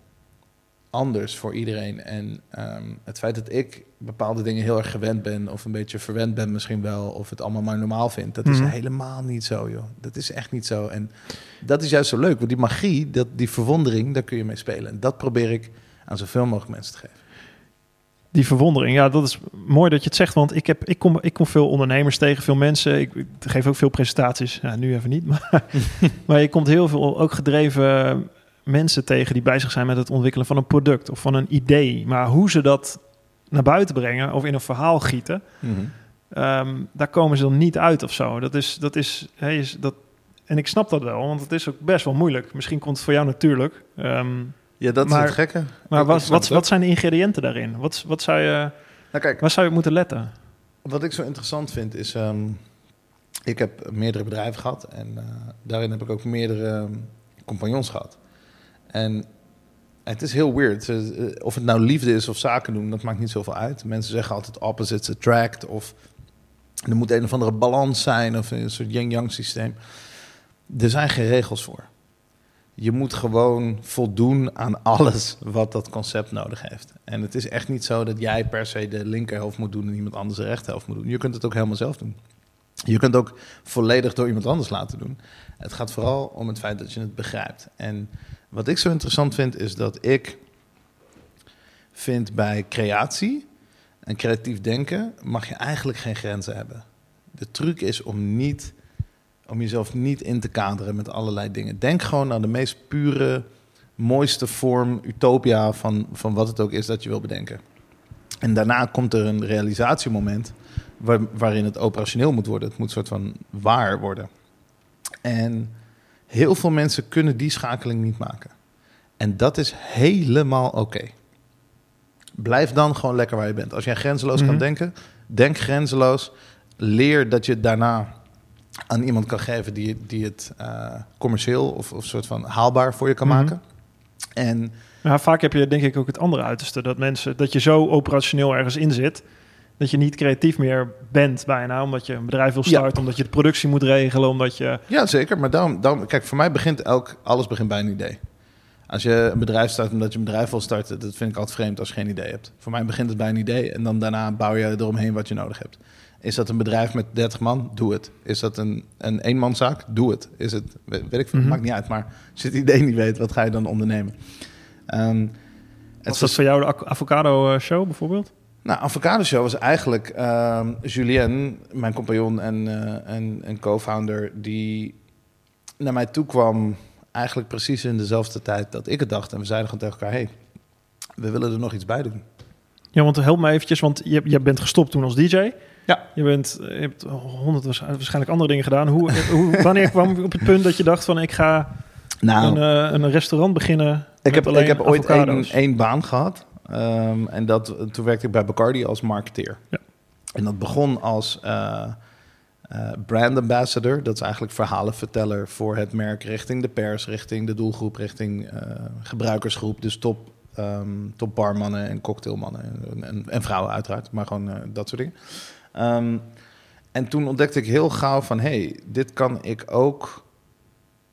anders voor iedereen. En ehm, het feit dat ik bepaalde dingen heel erg gewend ben, of een beetje verwend ben misschien wel, of het allemaal maar normaal vind, dat is Mhm. helemaal niet zo, joh. Dat is echt niet zo. En dat is juist zo leuk, want die magie, dat, die verwondering, daar kun je mee spelen. En dat probeer ik aan zoveel mogelijk mensen te geven. Die verwondering, ja, dat is mooi dat je het zegt. Want ik, heb, ik, kom, ik kom veel ondernemers tegen, veel mensen. Ik, ik geef ook veel presentaties. Ja, nu even niet. [laughs] Maar, [laughs] maar je komt heel veel ook gedreven mensen tegen die bezig zijn met het ontwikkelen van een product of van een idee. Maar hoe ze dat naar buiten brengen of in een verhaal gieten, ehm, daar komen ze dan niet uit of zo. Dat is, dat is, hè, is dat, en ik snap dat wel, want het is ook best wel moeilijk. Misschien komt het voor jou natuurlijk. Ehm, Ja, dat Maar- is het gekke. maar wat, wat, zijn de ingrediënten daarin? Wat, wat zou je, Nou kijk, waar zou je moeten letten? Wat ik zo interessant vind is, ehm, ik heb meerdere bedrijven gehad en eh, daarin heb ik ook meerdere compagnons gehad. En het is heel weird. Of het nou liefde is of zaken doen, dat maakt niet zoveel uit. Mensen zeggen altijd opposites attract of Er moet een of andere balans zijn of een soort yin-yang systeem. Er zijn geen regels voor. Je moet gewoon voldoen aan alles wat dat concept nodig heeft. En het is echt niet zo dat jij per se de linkerhelft moet doen en iemand anders de rechterhelft moet doen. Je kunt het ook helemaal zelf doen. Je kunt ook volledig door iemand anders laten doen. Het gaat vooral om het feit dat je het begrijpt. En wat ik zo interessant vind, is dat ik vind bij creatie en creatief denken mag je eigenlijk geen grenzen hebben. De truc is om, niet, om jezelf niet in te kaderen met allerlei dingen. Denk gewoon aan de meest pure, mooiste vorm, utopia van, van wat het ook is dat je wil bedenken. En daarna komt er een realisatiemoment waar, waarin het operationeel moet worden. Het moet soort van waar worden. En heel veel mensen kunnen die schakeling niet maken. En dat is helemaal oké. Blijf dan gewoon lekker waar je bent. Als jij grenzeloos Mhm. kan denken, denk grenzeloos. Leer dat je het daarna aan iemand kan geven die, die het eh, commercieel of, of soort van haalbaar voor je kan Mhm. maken. En Ja, vaak heb je denk ik ook het andere uiterste. Dat mensen, dat je zo operationeel ergens in zit. Dat je niet creatief meer bent bijna. Omdat je een bedrijf wil Ja. starten. Omdat je de productie moet regelen. Omdat je... Ja, zeker. Maar daarom, daarom, kijk, voor mij begint elk, alles begint bij een idee. Als je een bedrijf start omdat je een bedrijf wil starten, dat vind ik altijd vreemd als je geen idee hebt. Voor mij begint het bij een idee en dan daarna bouw je eromheen wat je nodig hebt. Is dat een bedrijf met 30 man? Doe het. Is dat een, een eenmanszaak? Doe het. Is het, weet, weet ik veel, Mhm. maakt niet uit. Maar als je het idee niet weet, wat ga je dan ondernemen? Het Was dat voor jou de avocado eh, show bijvoorbeeld? Nou, Avocado Show was eigenlijk ehm Julien, mijn compagnon en, eh, en, en co-founder, die naar mij toe kwam eigenlijk precies in dezelfde tijd dat ik het dacht. En we zeiden gewoon tegen elkaar, hey, we willen er nog iets bij doen. Ja, want help me eventjes. Want je, je bent gestopt toen als DJ. Ja. Je, bent, je hebt honderd waarsch- waarschijnlijk andere dingen gedaan. Hoe, hoe, [laughs] wanneer kwam je op het punt dat je dacht van ik ga Nou, een, eh, een restaurant beginnen ik heb, alleen ik heb ooit één, één baan gehad. Ehm, en dat, toen werkte ik bij Bacardi als marketeer. Ja. En dat begon als eh, brand ambassador. Dat is eigenlijk verhalenverteller voor het merk richting de pers, richting de doelgroep, richting eh, gebruikersgroep. Dus top, ehm, top barmannen en cocktailmannen en, en, en vrouwen uiteraard, maar gewoon dat soort dingen. Ehm, en toen ontdekte ik heel gauw van, hey, dit kan ik ook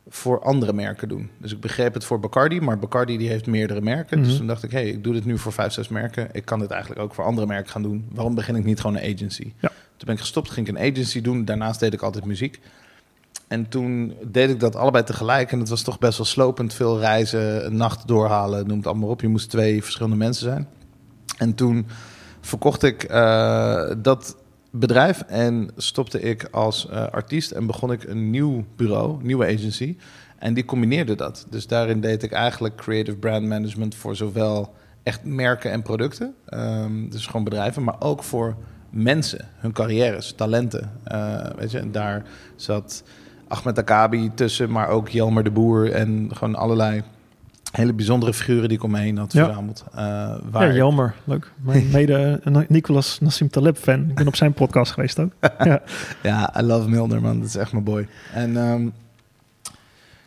voor andere merken doen. Dus ik begreep het voor Bacardi, maar Bacardi die heeft meerdere merken. Dus Mhm. toen dacht ik, hey, ik doe dit nu voor vijf, zes merken. Ik kan dit eigenlijk ook voor andere merken gaan doen. Waarom begin ik niet gewoon een agency? Ja. Toen ben ik gestopt, ging ik een agency doen. Daarnaast deed ik altijd muziek. En toen deed ik dat allebei tegelijk. En het was toch best wel slopend. Veel reizen, een nacht doorhalen, noem het allemaal op. Je moest twee verschillende mensen zijn. En toen verkocht ik eh, dat bedrijf en stopte ik als eh, artiest en begon ik een nieuw bureau, nieuwe agency. En die combineerde dat. Dus daarin deed ik eigenlijk creative brand management voor zowel echt merken en producten, ehm, dus gewoon bedrijven, maar ook voor mensen, hun carrières, talenten. Eh, weet je, en daar zat Ahmed Akabi tussen, maar ook Jelmer de Boer en gewoon allerlei hele bijzondere figuren die ik om me heen had Ja. verzameld. eh, Ja, waar ik- Jelmer. Leuk. Mijn [laughs] mede Nicolas Nassim Taleb fan. Ik ben op zijn podcast geweest ook. [laughs] ja. Ja, I love Milner, man. Dat is echt mijn boy. En, ehm,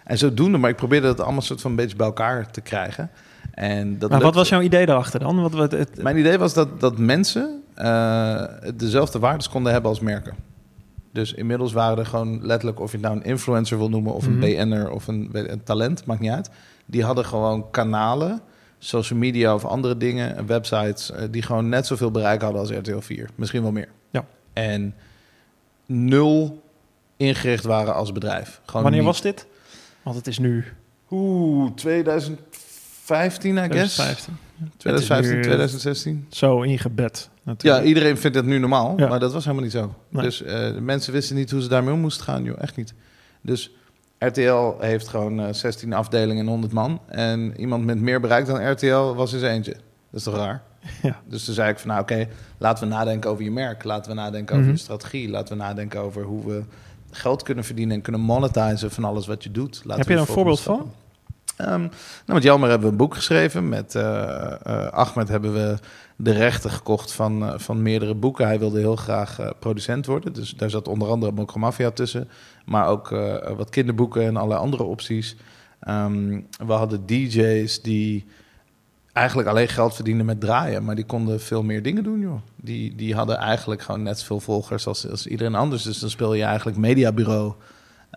en zodoende, maar ik probeerde dat allemaal soort van een beetje bij elkaar te krijgen. En dat Maar wat was jouw idee daarachter dan? Wat, wat, het, Mijn idee was dat, dat mensen eh, dezelfde waardes konden hebben als merken. Dus inmiddels waren er gewoon letterlijk, of je het nou een influencer wil noemen, of een Mhm. BN'er of een talent, maakt niet uit. Die hadden gewoon kanalen, social media of andere dingen, websites, eh, die gewoon net zoveel bereik hadden als RTL 4. Misschien wel meer. Ja. En nul ingericht waren als bedrijf. Gewoon wanneer niet. was dit? Want het is nu Oeh, 2015, I guess. 2015. 2015, nu- 2016. Zo ingebed Ja, natuurlijk. iedereen vindt het nu normaal, Ja. maar dat was helemaal niet zo. Nee. Dus eh, mensen wisten niet hoe ze daarmee om moesten gaan, joh, echt niet. Dus RTL heeft gewoon eh, 16 afdelingen en 100 man. En iemand met meer bereik dan RTL was eens eentje. Dat is toch raar? [laughs] Ja. Dus toen zei ik van, nou oké, laten we nadenken over je merk. Laten we nadenken over Mhm. je strategie. Laten we nadenken over hoe we geld kunnen verdienen en kunnen monetizen van alles wat je doet. Laten Heb je de een voorbeeld van? Ehm, nou, met Jelmer hebben we een boek geschreven. Met eh, eh, Ahmed hebben we de rechten gekocht van, eh, van meerdere boeken. Hij wilde heel graag eh, producent worden. Dus daar zat onder andere Mokromafia tussen. Maar ook eh, wat kinderboeken en allerlei andere opties. Ehm, we hadden DJ's die eigenlijk alleen geld verdienden met draaien. Maar die konden veel meer dingen doen, joh. Die, die hadden eigenlijk gewoon net zoveel volgers als, als iedereen anders. Dus dan speel je eigenlijk mediabureau...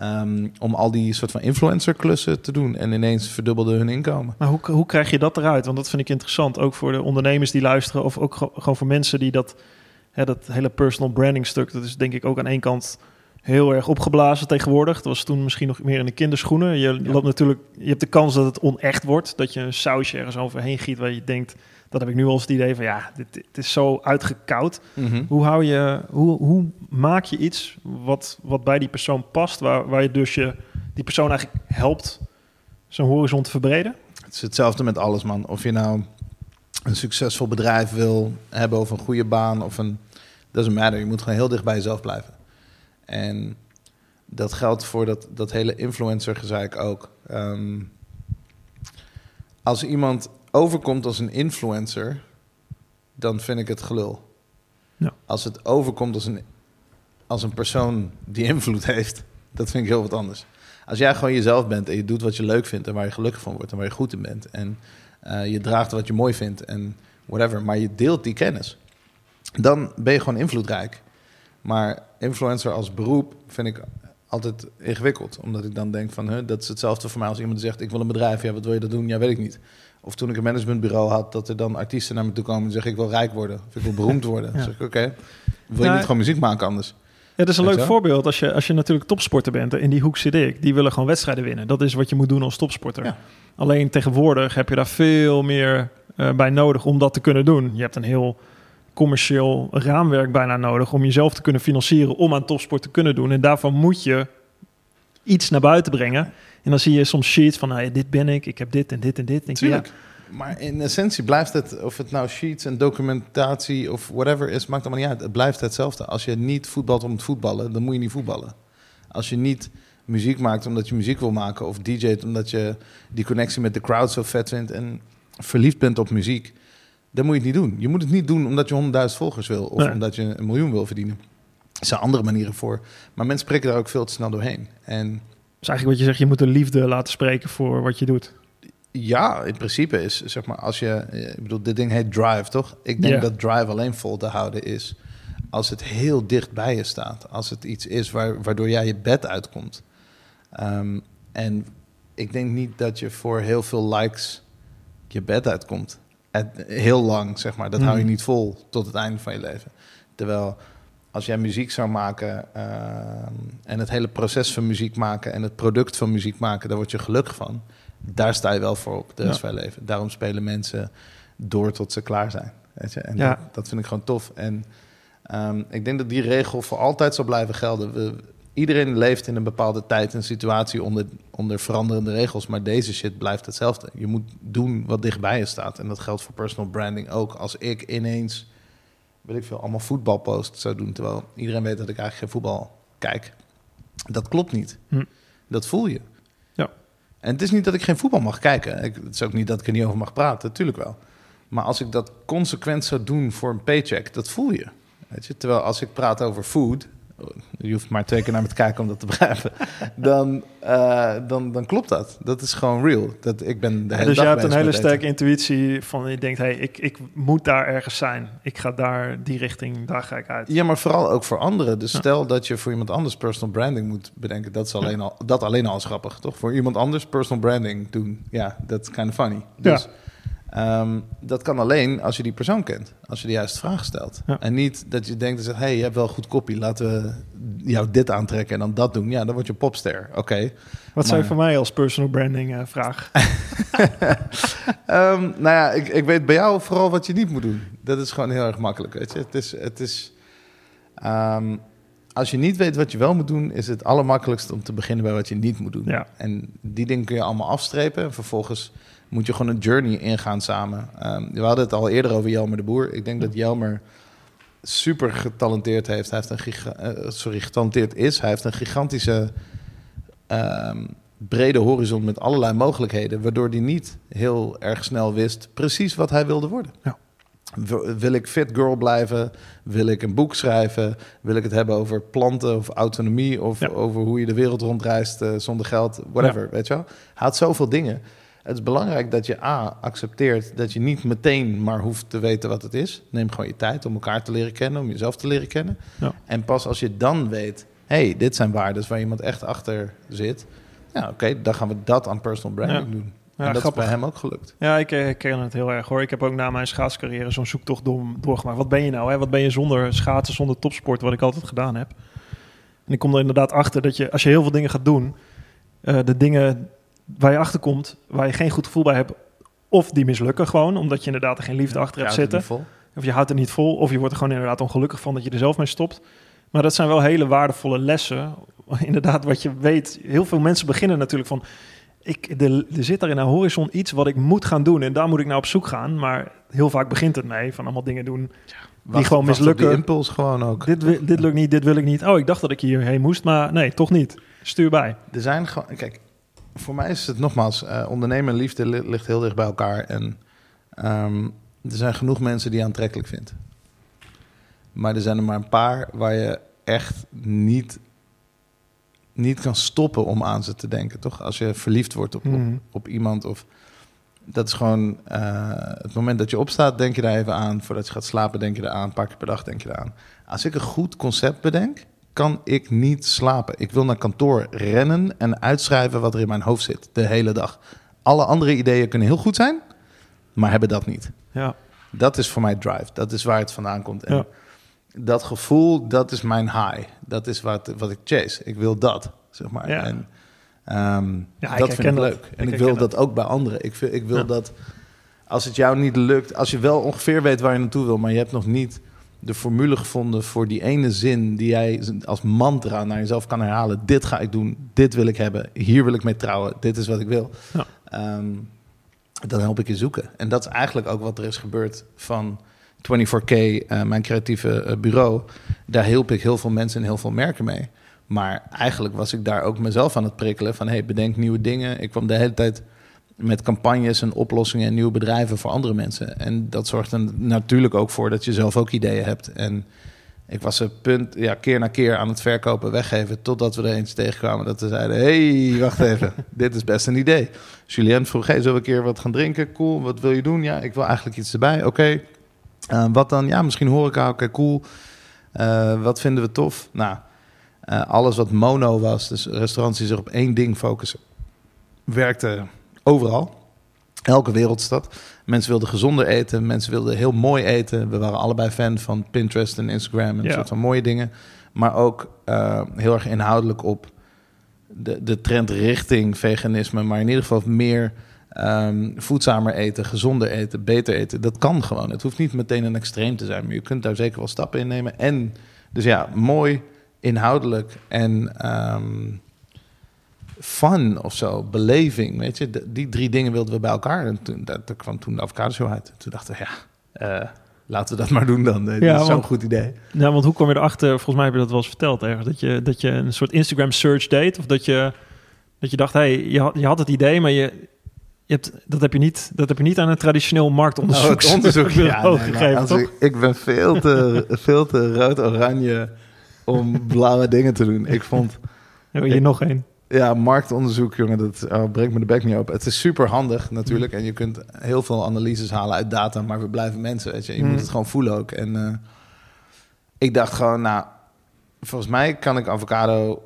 Um, om al die soort van influencer-klussen te doen. En ineens verdubbelde hun inkomen. Maar hoe, hoe krijg je dat eruit? Want dat vind ik interessant. Ook voor de ondernemers die luisteren. Of ook gewoon voor mensen die dat, hè, dat hele personal branding stuk. Dat is denk ik ook aan één kant heel erg opgeblazen tegenwoordig. Dat was toen misschien nog meer in de kinderschoenen. Je loopt natuurlijk, je hebt de kans dat het onecht wordt. Dat je een sausje ergens overheen giet waar je denkt, dat heb ik nu al eens het idee van ja, dit, dit is zo uitgekoud. Mhm. Hoe hou je, hoe, hoe maak je iets wat, wat bij die persoon past, waar, waar je dus je die persoon eigenlijk helpt zijn horizon te verbreden? Het is hetzelfde met alles, man. Of je nou een succesvol bedrijf wil hebben of een goede baan of een doesn't matter. Je moet gewoon heel dicht bij jezelf blijven. En dat geldt voor dat, dat hele influencer gezeik ook. Ehm, als iemand overkomt als een influencer, dan vind ik het gelul. Ja. Als het overkomt als een, als een persoon die invloed heeft, dat vind ik heel wat anders. Als jij gewoon jezelf bent en je doet wat je leuk vindt en waar je gelukkig van wordt en waar je goed in bent en uh, je draagt wat je mooi vindt en whatever, maar je deelt die kennis, dan ben je gewoon invloedrijk. Maar influencer als beroep vind ik altijd ingewikkeld. Omdat ik dan denk van, huh, dat is hetzelfde voor mij als iemand zegt... ik wil een bedrijf, ja, wat wil je dat doen? Ja, weet ik niet. Of toen ik een managementbureau had, dat er dan artiesten naar me toe komen... en zeggen, ik wil rijk worden, of ik wil beroemd worden. Dan zeg ik, oké, wil je Nou, niet gewoon muziek maken anders? Ja, dat is een leuk voorbeeld. Als je, als je natuurlijk topsporter bent, in die hoek zit ik, die willen gewoon wedstrijden winnen. Dat is wat je moet doen als topsporter. Ja. Alleen tegenwoordig heb je daar veel meer eh, bij nodig om dat te kunnen doen. Je hebt een heel commercieel raamwerk bijna nodig om jezelf te kunnen financieren om aan topsport te kunnen doen. En daarvan moet je iets naar buiten brengen. En dan zie je soms sheets van, nou ja, dit ben ik, ik heb dit en dit en dit. Ja, Tuurlijk. Maar in essentie blijft het, of het nou sheets en documentatie of whatever is, maakt allemaal niet uit. Het blijft hetzelfde. Als je niet voetbalt om het voetballen, dan moet je niet voetballen. Als je niet muziek maakt omdat je muziek wil maken, of DJ't omdat je die connectie met de crowd zo vet vindt en verliefd bent op muziek, dan moet je het niet doen. Je moet het niet doen omdat je 100.000 volgers wil of Nee. omdat je een miljoen wil verdienen. Er zijn andere manieren voor. Maar mensen prikken daar ook veel te snel doorheen. En Dus eigenlijk wat je zegt, je moet de liefde laten spreken voor wat je doet. Ja, in principe is zeg maar als je, ik bedoel, dit ding heet drive, toch? Ik denk dat drive alleen vol te houden is als het heel dicht bij je staat. Als het iets is waar, waardoor jij je bed uitkomt. Ehm, en ik denk niet dat je voor heel veel likes je bed uitkomt. Het, heel lang, zeg maar. Dat hou je Hmm. niet vol tot het einde van je leven. Terwijl als jij muziek zou maken ehm, en het hele proces van muziek maken en het product van muziek maken, daar word je gelukkig van. Daar sta je wel voor op de rest van je leven. Daarom spelen mensen door tot ze klaar zijn. Weet je? En Ja. dat, dat vind ik gewoon tof. En ehm, ik denk dat die regel voor altijd zal blijven gelden. We, iedereen leeft in een bepaalde tijd en situatie onder, onder veranderende regels. Maar deze shit blijft hetzelfde. Je moet doen wat dichtbij je staat. En dat geldt voor personal branding ook. Als ik ineens, weet ik veel, allemaal voetbalposts zou doen... terwijl iedereen weet dat ik eigenlijk geen voetbal kijk. Dat klopt niet. Hm. Dat voel je. Ja. En het is niet dat ik geen voetbal mag kijken. Ik, het is ook niet dat ik er niet over mag praten. Natuurlijk wel. Maar als ik dat consequent zou doen voor een paycheck, dat voel je. Weet je? Terwijl als ik praat over food, je hoeft maar twee keer naar me te kijken om dat te begrijpen, dan, eh, dan, dan klopt dat. Dat is gewoon real. Dat, ik ben de hele dus je hebt een hele sterke intuïtie van je denkt, hey, ik, ik moet daar ergens zijn. Ik ga daar die richting, daar ga ik uit. Ja, maar vooral ook voor anderen. Dus Ja. stel dat je voor iemand anders personal branding moet bedenken. Dat is alleen al, dat alleen al is grappig, toch? Voor iemand anders personal branding doen. Ja, that's kind of funny. Dus ehm, dat kan alleen als je die persoon kent. Als je de juiste vraag stelt. Ja. En niet dat je denkt en zegt... hey, je hebt wel goed kopie. Laten we jou dit aantrekken en dan dat doen. Ja, dan word je popster. Oké. Wat zou je maar- voor mij als personal branding eh, vraag? [laughs] Ehm, nou ja, ik, ik weet bij jou vooral wat je niet moet doen. Dat is gewoon heel erg makkelijk, weet je. Het is... Het is ehm, als je niet weet wat je wel moet doen... is het allermakkelijkst om te beginnen bij wat je niet moet doen. Ja. En die dingen kun je allemaal afstrepen. En vervolgens moet je gewoon een journey ingaan samen. Ehm, we hadden het al eerder over Jelmer de Boer. Ik denk dat Jelmer super getalenteerd heeft. Hij heeft een giga eh, sorry, getalenteerd is. Hij heeft een gigantische ehm, brede horizon met allerlei mogelijkheden. Waardoor hij niet heel erg snel wist precies wat hij wilde worden. Ja. Wil ik fit girl blijven? Wil ik een boek schrijven? Wil ik het hebben over planten of autonomie? Of Ja. over hoe je de wereld rondreist eh, zonder geld? Whatever, weet je wel? Hij had zoveel dingen. Het is belangrijk dat je A, accepteert dat je niet meteen maar hoeft te weten wat het is. Neem gewoon je tijd om elkaar te leren kennen, om jezelf te leren kennen. Ja. En pas als je dan weet, hey, dit zijn waarden waar iemand echt achter zit. Ja, oké, dan gaan we dat aan personal branding Ja. doen. Ja, en dat grappig. is bij hem ook gelukt. Ja, ik eh, herken het heel erg hoor. Ik heb ook na mijn schaatscarrière zo'n zoektocht door, doorgemaakt. Wat ben je nou? Hè? Wat ben je zonder schaatsen, zonder topsport, wat ik altijd gedaan heb? En ik kom er inderdaad achter dat je, als je heel veel dingen gaat doen, eh, de dingen waar je achter komt, waar je geen goed gevoel bij hebt, of die mislukken gewoon, omdat je inderdaad er geen liefde achter hebt zitten. Of je houdt er niet vol, of je wordt er gewoon inderdaad ongelukkig van dat je er zelf mee stopt. Maar dat zijn wel hele waardevolle lessen. [laughs] Inderdaad, wat je weet. Heel veel mensen beginnen natuurlijk van... Ik, er, er zit daar in een horizon iets wat ik moet gaan doen. En daar moet ik naar op zoek gaan. Maar heel vaak begint het mee van allemaal dingen doen. Wacht- gewoon mislukken. Die impuls gewoon ook. Dit, dit lukt niet, dit wil ik niet. Oh, ik dacht dat ik hierheen moest. Maar nee, toch niet. Stuur bij. Er zijn gewoon, kijk, voor mij is het nogmaals, eh, ondernemen en liefde li- ligt heel dicht bij elkaar. En ehm, er zijn genoeg mensen die je aantrekkelijk vindt. Maar er zijn er maar een paar waar je echt niet, niet kan stoppen om aan ze te denken, toch? Als je verliefd wordt op, op, Mhm. op iemand of... Dat is gewoon eh, het moment dat je opstaat, denk je daar even aan. Voordat je gaat slapen, denk je eraan. Een paar keer per dag denk je eraan. Als ik een goed concept bedenk, kan ik niet slapen. Ik wil naar kantoor rennen en uitschrijven wat er in mijn hoofd zit de hele dag. Alle andere ideeën kunnen heel goed zijn, maar hebben dat niet. Ja, Dat is voor mij drive. Dat is waar het vandaan komt. En Ja. dat gevoel, dat is mijn high. Dat is wat, wat ik chase. Ik wil dat, zeg maar. Ja. En ehm, Ja, ik dat vind ik dat. leuk. En Ik ik, wil dat ook bij anderen. Ik, vind- ik wil Ja. dat als het jou niet lukt, als je wel ongeveer weet waar je naartoe wil, maar je hebt nog niet de formule gevonden voor die ene zin die jij als mantra naar jezelf kan herhalen. Dit ga ik doen, dit wil ik hebben, hier wil ik mee trouwen, dit is wat ik wil. Ja. Ehm, dan help ik je zoeken. En dat is eigenlijk ook wat er is gebeurd van 24K, eh, mijn creatieve eh, bureau. Daar hielp ik heel veel mensen en heel veel merken mee. Maar eigenlijk was ik daar ook mezelf aan het prikkelen van... hey, bedenk nieuwe dingen. Ik kwam de hele tijd met campagnes en oplossingen en nieuwe bedrijven voor andere mensen. En dat zorgt er natuurlijk ook voor dat je zelf ook ideeën hebt. En ik was er punt, ja, keer na keer aan het verkopen, weggeven... totdat we er eens tegenkwamen dat we zeiden... hey, wacht even, [laughs] dit is best een idee. Julien vroeg, hey, zullen we een keer wat gaan drinken? Cool, wat wil je doen? Ja, ik wil eigenlijk iets erbij. Oké, Eh, wat dan? Ja, misschien horeca. Oké, cool. Eh, wat vinden we tof? Nou, eh, alles wat mono was, dus restaurants die zich op één ding focussen, werkte overal. Elke wereldstad. Mensen wilden gezonder eten, mensen wilden heel mooi eten. We waren allebei fan van Pinterest en Instagram en Ja. een soort van mooie dingen. Maar ook eh, heel erg inhoudelijk op de, de trend richting veganisme. Maar in ieder geval meer ehm, voedzamer eten, gezonder eten, beter eten. Dat kan gewoon. Het hoeft niet meteen een extreem te zijn, maar je kunt daar zeker wel stappen in nemen. En dus ja, mooi, inhoudelijk en ehm, fun of zo, beleving, weet je. De- die drie dingen wilden we bij elkaar. En toen dat, kwam toen de avocado uit. Toen dachten we, ja, eh, laten we dat maar doen dan. Ja, dat is zo'n goed idee. Ja, want hoe kwam je erachter? Volgens mij heb je dat wel eens verteld ergens. Dat je, dat je een soort Instagram search deed. Of dat je, dat je dacht, hey, je, had, je had het idee, maar je, je hebt, dat, heb je niet, dat heb je niet aan een traditioneel marktonderzoek Oh, onderzoek [laughs] ja, nee, gegeven, ik, ik ben veel te, veel te rood-oranje om blauwe dingen te doen. Ik vond, Heb je nog één? Ja, marktonderzoek, jongen, dat oh, breekt me de bek niet op. Het is super handig natuurlijk en je kunt heel veel analyses halen uit data, maar we blijven mensen, weet je. Je Mm. moet het gewoon voelen ook. En eh, ik dacht gewoon, nou, volgens mij kan ik avocado,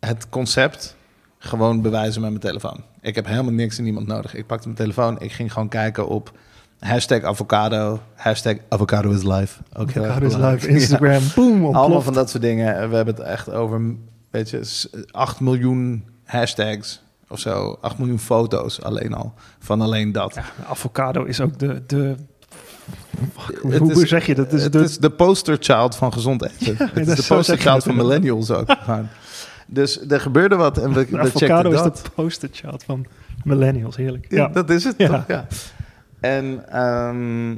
het concept, gewoon bewijzen met mijn telefoon. Ik heb helemaal niks en niemand nodig. Ik pakte mijn telefoon, ik ging gewoon kijken op hashtag avocado, hashtag avocado is live. Ook Avocado is live, Instagram, boom, Ja, allemaal van dat soort dingen. We hebben het echt over, weet je, s- 8 miljoen hashtags of zo. 8 miljoen foto's alleen al, van alleen dat. Ja, avocado is ook de... de Het hoe is- zeg je dat? Is het de, is de poster child van gezond eten. het is de zo poster zeg je child het van millennials ook. Dus er gebeurde wat en we, de we avocado is dat. de posterchild van millennials. Heerlijk. Ja, Ja, dat is het Ja. toch? Ja. En ehm,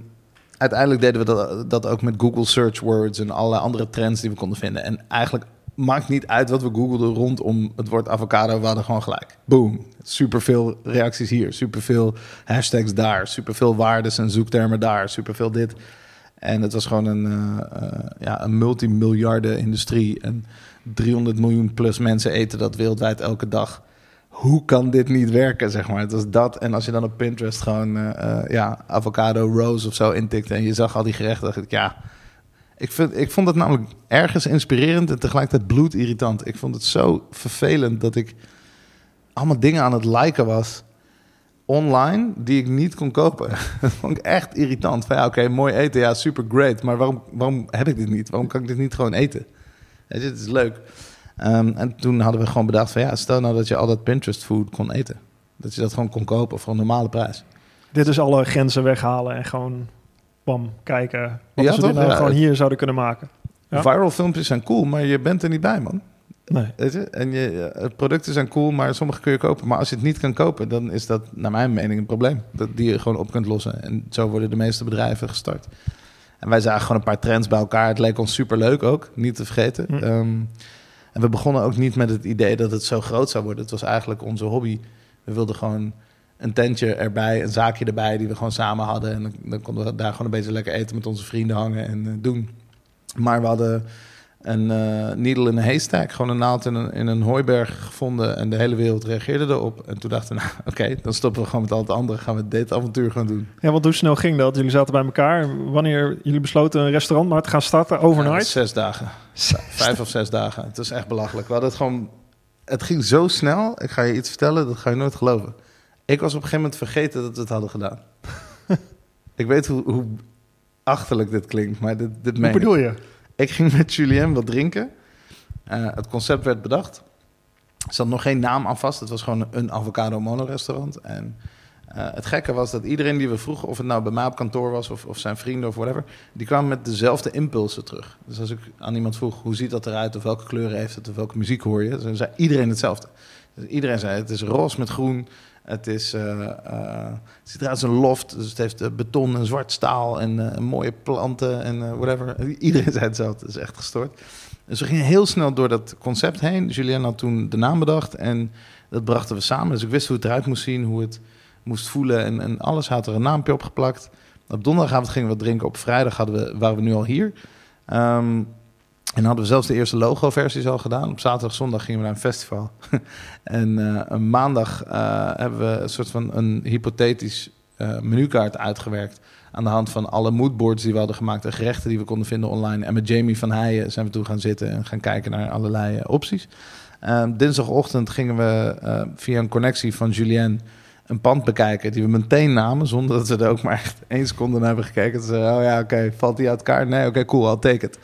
uiteindelijk deden we dat, dat ook met Google Search Words en alle andere trends die we konden vinden. En eigenlijk maakt niet uit wat we googelden rondom het woord avocado. We hadden gewoon gelijk. Boom. Superveel reacties hier, superveel hashtags daar, superveel waardes en zoektermen daar, superveel dit. En het was gewoon een, eh, eh, ja, een multimiljarden industrie. En 300 miljoen plus mensen eten dat wereldwijd elke dag. hoe kan dit niet werken, zeg maar. Het was dat. En als je dan op Pinterest gewoon eh, ja, avocado rose of zo intikte... en je zag al die gerechten, dacht ik, ja... Ik, vind, ik vond het namelijk ergens inspirerend en tegelijkertijd bloedirritant. Ik vond het zo vervelend dat ik allemaal dingen aan het liken was online die ik niet kon kopen. [laughs] dat vond ik echt irritant. Van ja, oké, mooi eten, ja, super great. Maar waarom, waarom heb ik dit niet? Waarom kan ik dit niet gewoon eten? Het is leuk. Ehm, en toen hadden we gewoon bedacht van ja, stel nou dat je al dat Pinterest food kon eten. Dat je dat gewoon kon kopen voor een normale prijs. Dit is alle grenzen weghalen en gewoon kijken wat Ja, ze dit nou gewoon hier zouden kunnen maken. Viral filmpjes zijn cool, maar je bent er niet bij, man. Nee. En je, eh, producten zijn cool, maar sommige kun je kopen. Maar als je het niet kan kopen, dan is dat naar mijn mening een probleem. Dat die je gewoon op kunt lossen. En zo worden de meeste bedrijven gestart. En wij zagen gewoon een paar trends bij elkaar. Het leek ons super leuk ook, niet te vergeten. Hm. Ehm, en we begonnen ook niet met het idee dat het zo groot zou worden. Het was eigenlijk onze hobby. We wilden gewoon een tentje erbij, een zaakje erbij die we gewoon samen hadden. En dan, dan konden we daar gewoon een beetje lekker eten met onze vrienden hangen en eh, doen. Maar we hadden een eh needle in een haystack, gewoon een naald in een, in een hooiberg gevonden. En de hele wereld reageerde erop. En toen dachten we, [laughs] nou oké, dan stoppen we gewoon met al het andere. Gaan we dit avontuur gaan doen. Ja, want hoe snel ging dat? Jullie zaten bij elkaar. Wanneer jullie besloten een restaurant maar te gaan starten, Ja, overnight? zes dagen. Vijf of zes dagen. Het is echt belachelijk. We hadden het gewoon... Het ging zo snel. Ik ga je iets vertellen, dat ga je nooit geloven. Ik was op een gegeven moment vergeten dat we het hadden gedaan. [laughs] ik weet hoe, hoe achterlijk dit klinkt, maar dit, dit ik. bedoel je? Ik ging met Julien wat drinken. Eh, het concept werd bedacht. Er zat nog geen naam aan vast. Het was gewoon een avocado mono-restaurant. En eh, het gekke was dat iedereen die we vroegen... of het nou bij mij op kantoor was of, of zijn vrienden of whatever... die kwamen met dezelfde impulsen terug. Dus als ik aan iemand vroeg, hoe ziet dat eruit... of welke kleuren heeft het of welke muziek hoor je... dan zei iedereen hetzelfde. Dus iedereen zei, het is roze met groen... Het, is, eh, eh, het ziet eruit als een loft. Dus het heeft eh, beton en zwart staal en mooie planten en whatever. [laughs] Iedereen zei hetzelfde. Het is echt gestoord. Dus we gingen heel snel door dat concept heen. Julien had toen de naam bedacht en dat brachten we samen. Dus ik wist hoe het eruit moest zien, hoe het moest voelen en, en alles had er een naampje op geplakt. Op donderdagavond gingen we drinken. Op vrijdag hadden we, waren we nu al hier. Ehm, en hadden we zelfs de eerste logo-versies al gedaan. Op zaterdag, zondag gingen we naar een festival. [laughs] en eh, een maandag eh, hebben we een soort van een hypothetisch eh, menukaart uitgewerkt. Aan de hand van alle moodboards die we hadden gemaakt en gerechten die we konden vinden online. En met Jamie van Heijen zijn we toen gaan zitten en gaan kijken naar allerlei opties. Dinsdagochtend gingen we via een connectie van Julien een pand bekijken die we meteen namen, zonder dat we er ook maar echt één seconde naar hebben gekeken. Ze zeiden, oh ja, oké, valt die uit elkaar? Nee, oké, cool, I'll take it.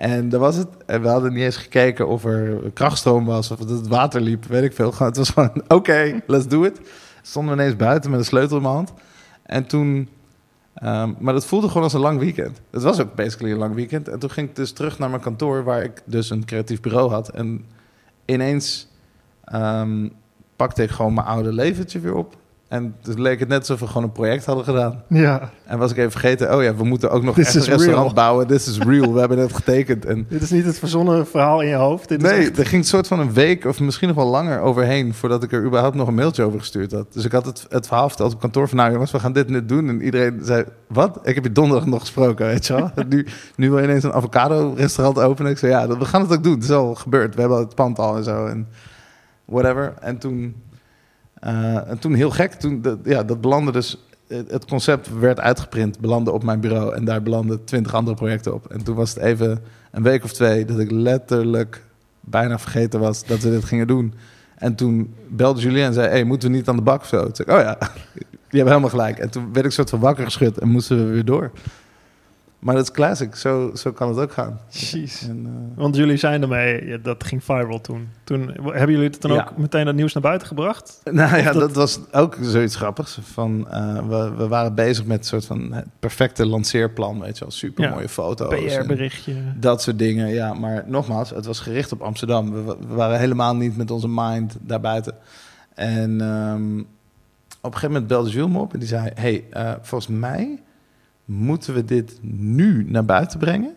En dat was het. En we hadden niet eens gekeken of er krachtstroom was of dat het water liep, weet ik veel. [laughs] Het was gewoon, oké, let's do it. Stonden we ineens buiten met een sleutel in mijn hand. En toen... ehm, maar dat voelde gewoon als een lang weekend. Het was ook basically een lang weekend. En toen ging ik dus terug naar mijn kantoor, waar ik dus een creatief bureau had. En ineens ehm, pakte ik gewoon mijn oude leventje weer op. En het leek het net alsof we gewoon een project hadden gedaan. Ja, En was ik even vergeten, oh ja, we moeten ook nog This echt een restaurant real. bouwen. This is real. We hebben het getekend. En dit is niet het verzonnen verhaal in je hoofd. Dit is nee, echt- er ging een soort van een week of misschien nog wel langer overheen... voordat ik er überhaupt nog een mailtje over gestuurd had. Dus ik had het, het verhaal verteld op kantoor van... nou jongens, we gaan dit net doen. En iedereen zei, wat? Ik heb je donderdag nog gesproken, weet je wel? [laughs] nu, nu wil je ineens een avocado-restaurant openen. Ik zei, ja, dat- we gaan het ook doen. Het is al gebeurd. We hebben het pand al en zo. En whatever. En toen... eh, en toen heel gek, toen, ja, dat belandde dus... Het het concept werd uitgeprint, belandde op mijn bureau... en daar belanden twintig andere projecten op. En toen was het even een week of twee... dat ik letterlijk bijna vergeten was dat we dit gingen doen. En toen belde Julien en zei... hey, moeten we niet aan de bak of zo? Toen zei ik, oh ja, [laughs] je hebt helemaal gelijk. En toen werd ik soort van wakker geschud en moesten we weer door. Maar dat is classic, zo, zo kan het ook gaan. Jeez. En, eh, Want jullie zijn ermee, ja, dat ging viral toen. Toen hebben jullie het dan Ja. ook meteen dat nieuws naar buiten gebracht? Nou ja, dat- dat... was ook zoiets grappigs. Van, eh, we, we waren bezig met een soort van het perfecte lanceerplan. Weet je wel, super mooie foto's. PR-berichtje. Dat soort dingen, ja. Maar nogmaals, het was gericht op Amsterdam. We, we waren helemaal niet met onze mind daarbuiten. En ehm, op een gegeven moment belde Jules me op en die zei... hey, eh, volgens mij moeten we dit nu naar buiten brengen.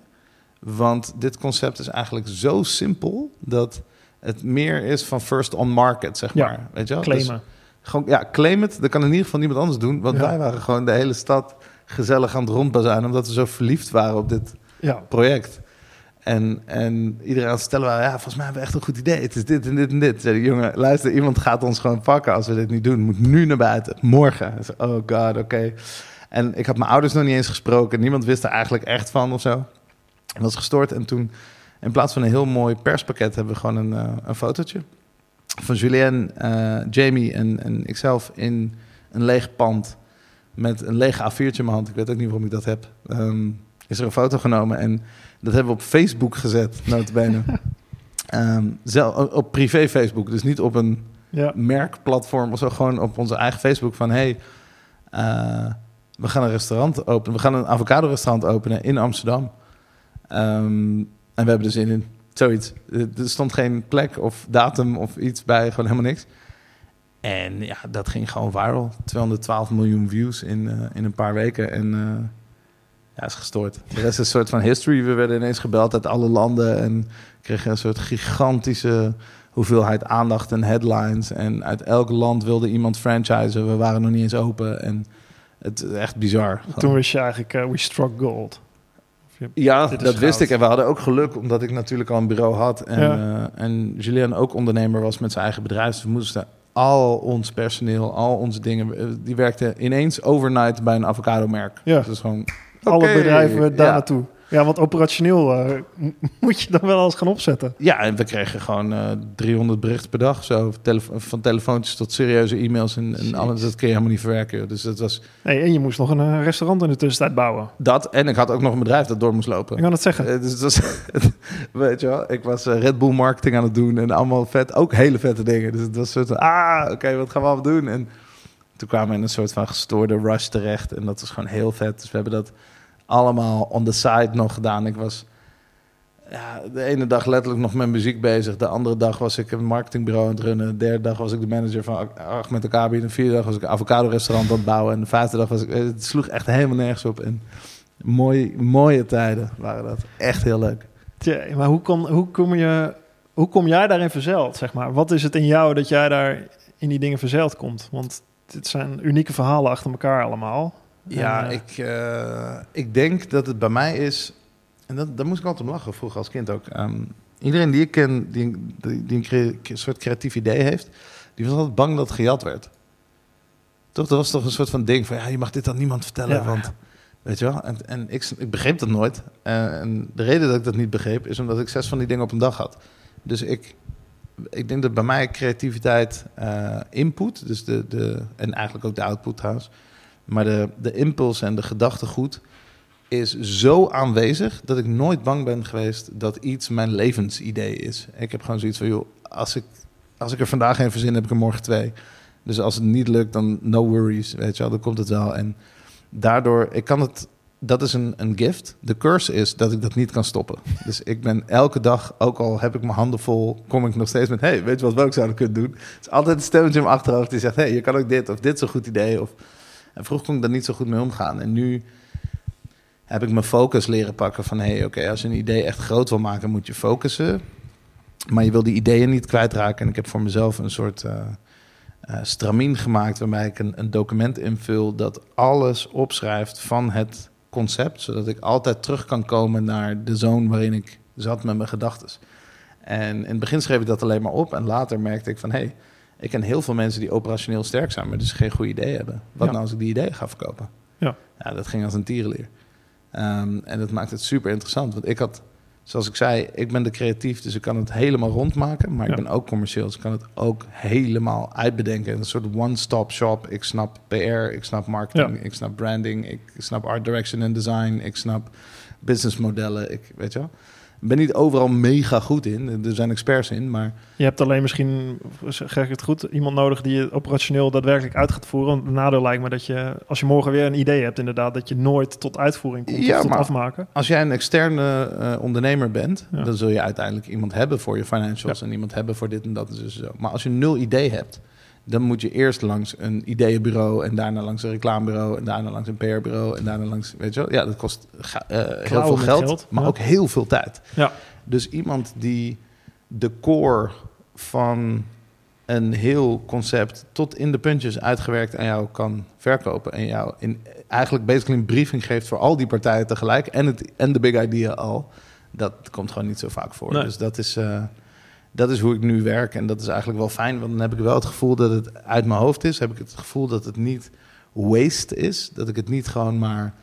Want dit concept is eigenlijk zo simpel... dat het meer is van first on market, zeg Ja, maar. Weet je wel? Dus Claimen. gewoon, ja, claim het. Dat kan in ieder geval niemand anders doen. Want Ja. wij waren gewoon de hele stad gezellig aan het rondbazuinen... omdat we zo verliefd waren op dit ja. project. En, en iedereen aan het stellen waren, ja, volgens mij hebben we echt een goed idee. Het is dit en dit en dit. Zei de jongen, luister, iemand gaat ons gewoon pakken als we dit niet doen. Moet nu naar buiten, morgen. Ik zei, oh god, oké. En ik had mijn ouders nog niet eens gesproken. Niemand wist er eigenlijk echt van of zo. Was gestoord. En toen, in plaats van een heel mooi perspakket, hebben we gewoon een, eh, een fotootje van Julien, eh, Jamie en, en ikzelf in een leeg pand met een leeg A4'tje in mijn hand. Ik weet ook niet waarom ik dat heb. Ehm, is er een foto genomen en dat hebben we op Facebook gezet, notabene. um, [laughs] zelf, op privé Facebook, dus niet op een Ja. merkplatform of zo. Gewoon op onze eigen Facebook van... hey, eh, we gaan een restaurant openen. We gaan een avocado-restaurant openen in Amsterdam. Ehm, en we hebben zin in. Zoiets. Er stond geen plek of datum of iets bij. Gewoon helemaal niks. En ja, dat ging gewoon viral. 212 miljoen views in, eh, in een paar weken. En eh, ja, is gestoord. De rest is een soort van history. We werden ineens gebeld uit alle landen. En kregen een soort gigantische hoeveelheid aandacht en headlines. En uit elk land wilde iemand franchisen. We waren nog niet eens open. En het is echt bizar. Toen wist je eigenlijk, eh, we struck gold. Ja, dat wist ik. En we hadden ook geluk, omdat ik natuurlijk al een bureau had. En, Ja. eh, en Julien ook ondernemer was met zijn eigen bedrijf. Dus we moesten al ons personeel, al onze dingen... eh, Die werkten ineens overnight bij een avocado-merk. Ja. Dus gewoon... Alle bedrijven daar ja. naartoe. Ja, want operationeel eh, [laughs] moet je dan wel eens gaan opzetten. Ja, en we kregen gewoon eh 300 berichten per dag. Zo, telefo- van telefoontjes tot serieuze e-mails. En, alles, dat kun je helemaal niet verwerken. joh. Dus dat was Nee, en je moest nog een eh, restaurant in de tussentijd bouwen. dat. En ik had ook nog een bedrijf dat door moest lopen. Ik kan het zeggen. Eh, dus het was, [laughs] weet je wel, ik was eh, Red Bull marketing aan het doen en allemaal vet, ook hele vette dingen. Dus het was soort van, ah, oké, wat gaan we allemaal doen? En toen kwamen we in een soort van gestoorde rush terecht en dat was gewoon heel vet. Dus we hebben dat allemaal on the side nog gedaan. Ik was ja, de ene dag letterlijk nog met muziek bezig. De andere dag was ik een marketingbureau aan het runnen. De derde dag was ik de manager van Ahmed Akabi. De vierde dag was ik een avocado-restaurant aan het bouwen. En de vijfde dag was ik... eh, Het sloeg echt helemaal nergens op. En mooi, mooie tijden waren dat. Echt heel leuk. Maar hoe hoe, kom je, hoe kom jij daarin verzeild, zeg maar? Wat is het in jou dat jij daar in die dingen verzeild komt? Want dit zijn unieke verhalen achter elkaar allemaal. Ja, eh, ik, eh, ik denk dat het bij mij is... En dat, daar moest ik altijd om lachen, vroeger als kind ook. Ehm, iedereen die ik ken, die, die, die een soort creatief idee heeft... die was altijd bang dat het gejat werd. Toch, dat was toch een soort van ding van... ja, je mag dit aan niemand vertellen, Ja. want... Weet je wel? En, en ik, ik begreep dat nooit. Eh, en de reden dat ik dat niet begreep... is omdat ik zes van die dingen op een dag had. Dus ik, ik denk dat bij mij creativiteit input... Dus de, de, en eigenlijk ook de output trouwens... maar de, de impuls en de gedachtegoed is zo aanwezig dat ik nooit bang ben geweest dat iets mijn levensidee is. Ik heb gewoon zoiets van, joh, als ik, als ik er vandaag geen verzin, heb ik er morgen twee. Dus als het niet lukt, dan no worries, weet je wel, dan komt het wel. En daardoor, ik kan het, dat is een, een gift. De curse is dat ik dat niet kan stoppen. Dus ik ben elke dag, ook al heb ik mijn handen vol, kom ik nog steeds met, hey, weet je wat we ook zouden kunnen doen? Het is altijd een stemmetje in mijn achterhoofd die zegt, hey, je kan ook dit, of dit is een goed idee. Of, en vroeger kon ik daar niet zo goed mee omgaan. En nu heb ik mijn focus leren pakken van... hé, hey, oké, als je een idee echt groot wil maken, moet je focussen. Maar je wil die ideeën niet kwijtraken. En ik heb voor mezelf een soort eh eh, stramien gemaakt... waarbij ik een, document invul dat alles opschrijft van het concept... zodat ik altijd terug kan komen naar de zone waarin ik zat met mijn gedachten. En in het begin schreef ik dat alleen maar op... en later merkte ik van... hé, hey, ik ken heel veel mensen die operationeel sterk zijn... maar dus geen goed idee hebben. Wat Ja. nou als ik die ideeën ga verkopen? Ja. Ja, dat ging als een tierenleer. Ehm, en dat maakt het super interessant. Want ik had, zoals ik zei, ik ben de creatief, dus ik kan het helemaal rondmaken. Maar Ja. ik ben ook commercieel, dus ik kan het ook helemaal uitbedenken. Een soort one-stop shop. Ik snap PR, ik snap marketing, ik snap branding, ik snap art direction en design, ik snap businessmodellen. Ik weet je wel. Ik ben niet overal mega goed in. Er zijn experts in, maar Je hebt alleen misschien, zeg ik het goed, iemand nodig die het operationeel daadwerkelijk uit gaat voeren. Want het nadeel lijkt me dat je, als je morgen weer een idee hebt, inderdaad, dat je nooit tot uitvoering komt Ja, of tot maar- afmaken. Als jij een externe eh, ondernemer bent, Ja. dan zul je uiteindelijk iemand hebben voor je financials en iemand hebben voor dit en dat en zo. Maar als je nul idee hebt, dan moet je eerst langs een ideeënbureau en daarna langs een reclamebureau en daarna langs een PR-bureau en daarna langs, weet je wel, ja, dat kost eh, heel veel geld, geld, maar ja. ook heel veel tijd. Ja. Dus iemand die de core van een heel concept tot in de puntjes uitgewerkt aan jou kan verkopen. En jou in, eigenlijk basically een briefing geeft voor al die partijen tegelijk. En, het, en de big idea al. Dat komt gewoon niet zo vaak voor. Nee. Dus dat is, eh, dat is hoe ik nu werk. En dat is eigenlijk wel fijn, want dan heb ik wel het gevoel dat het uit mijn hoofd is. Heb ik het gevoel dat het niet waste is. Dat ik het niet gewoon maar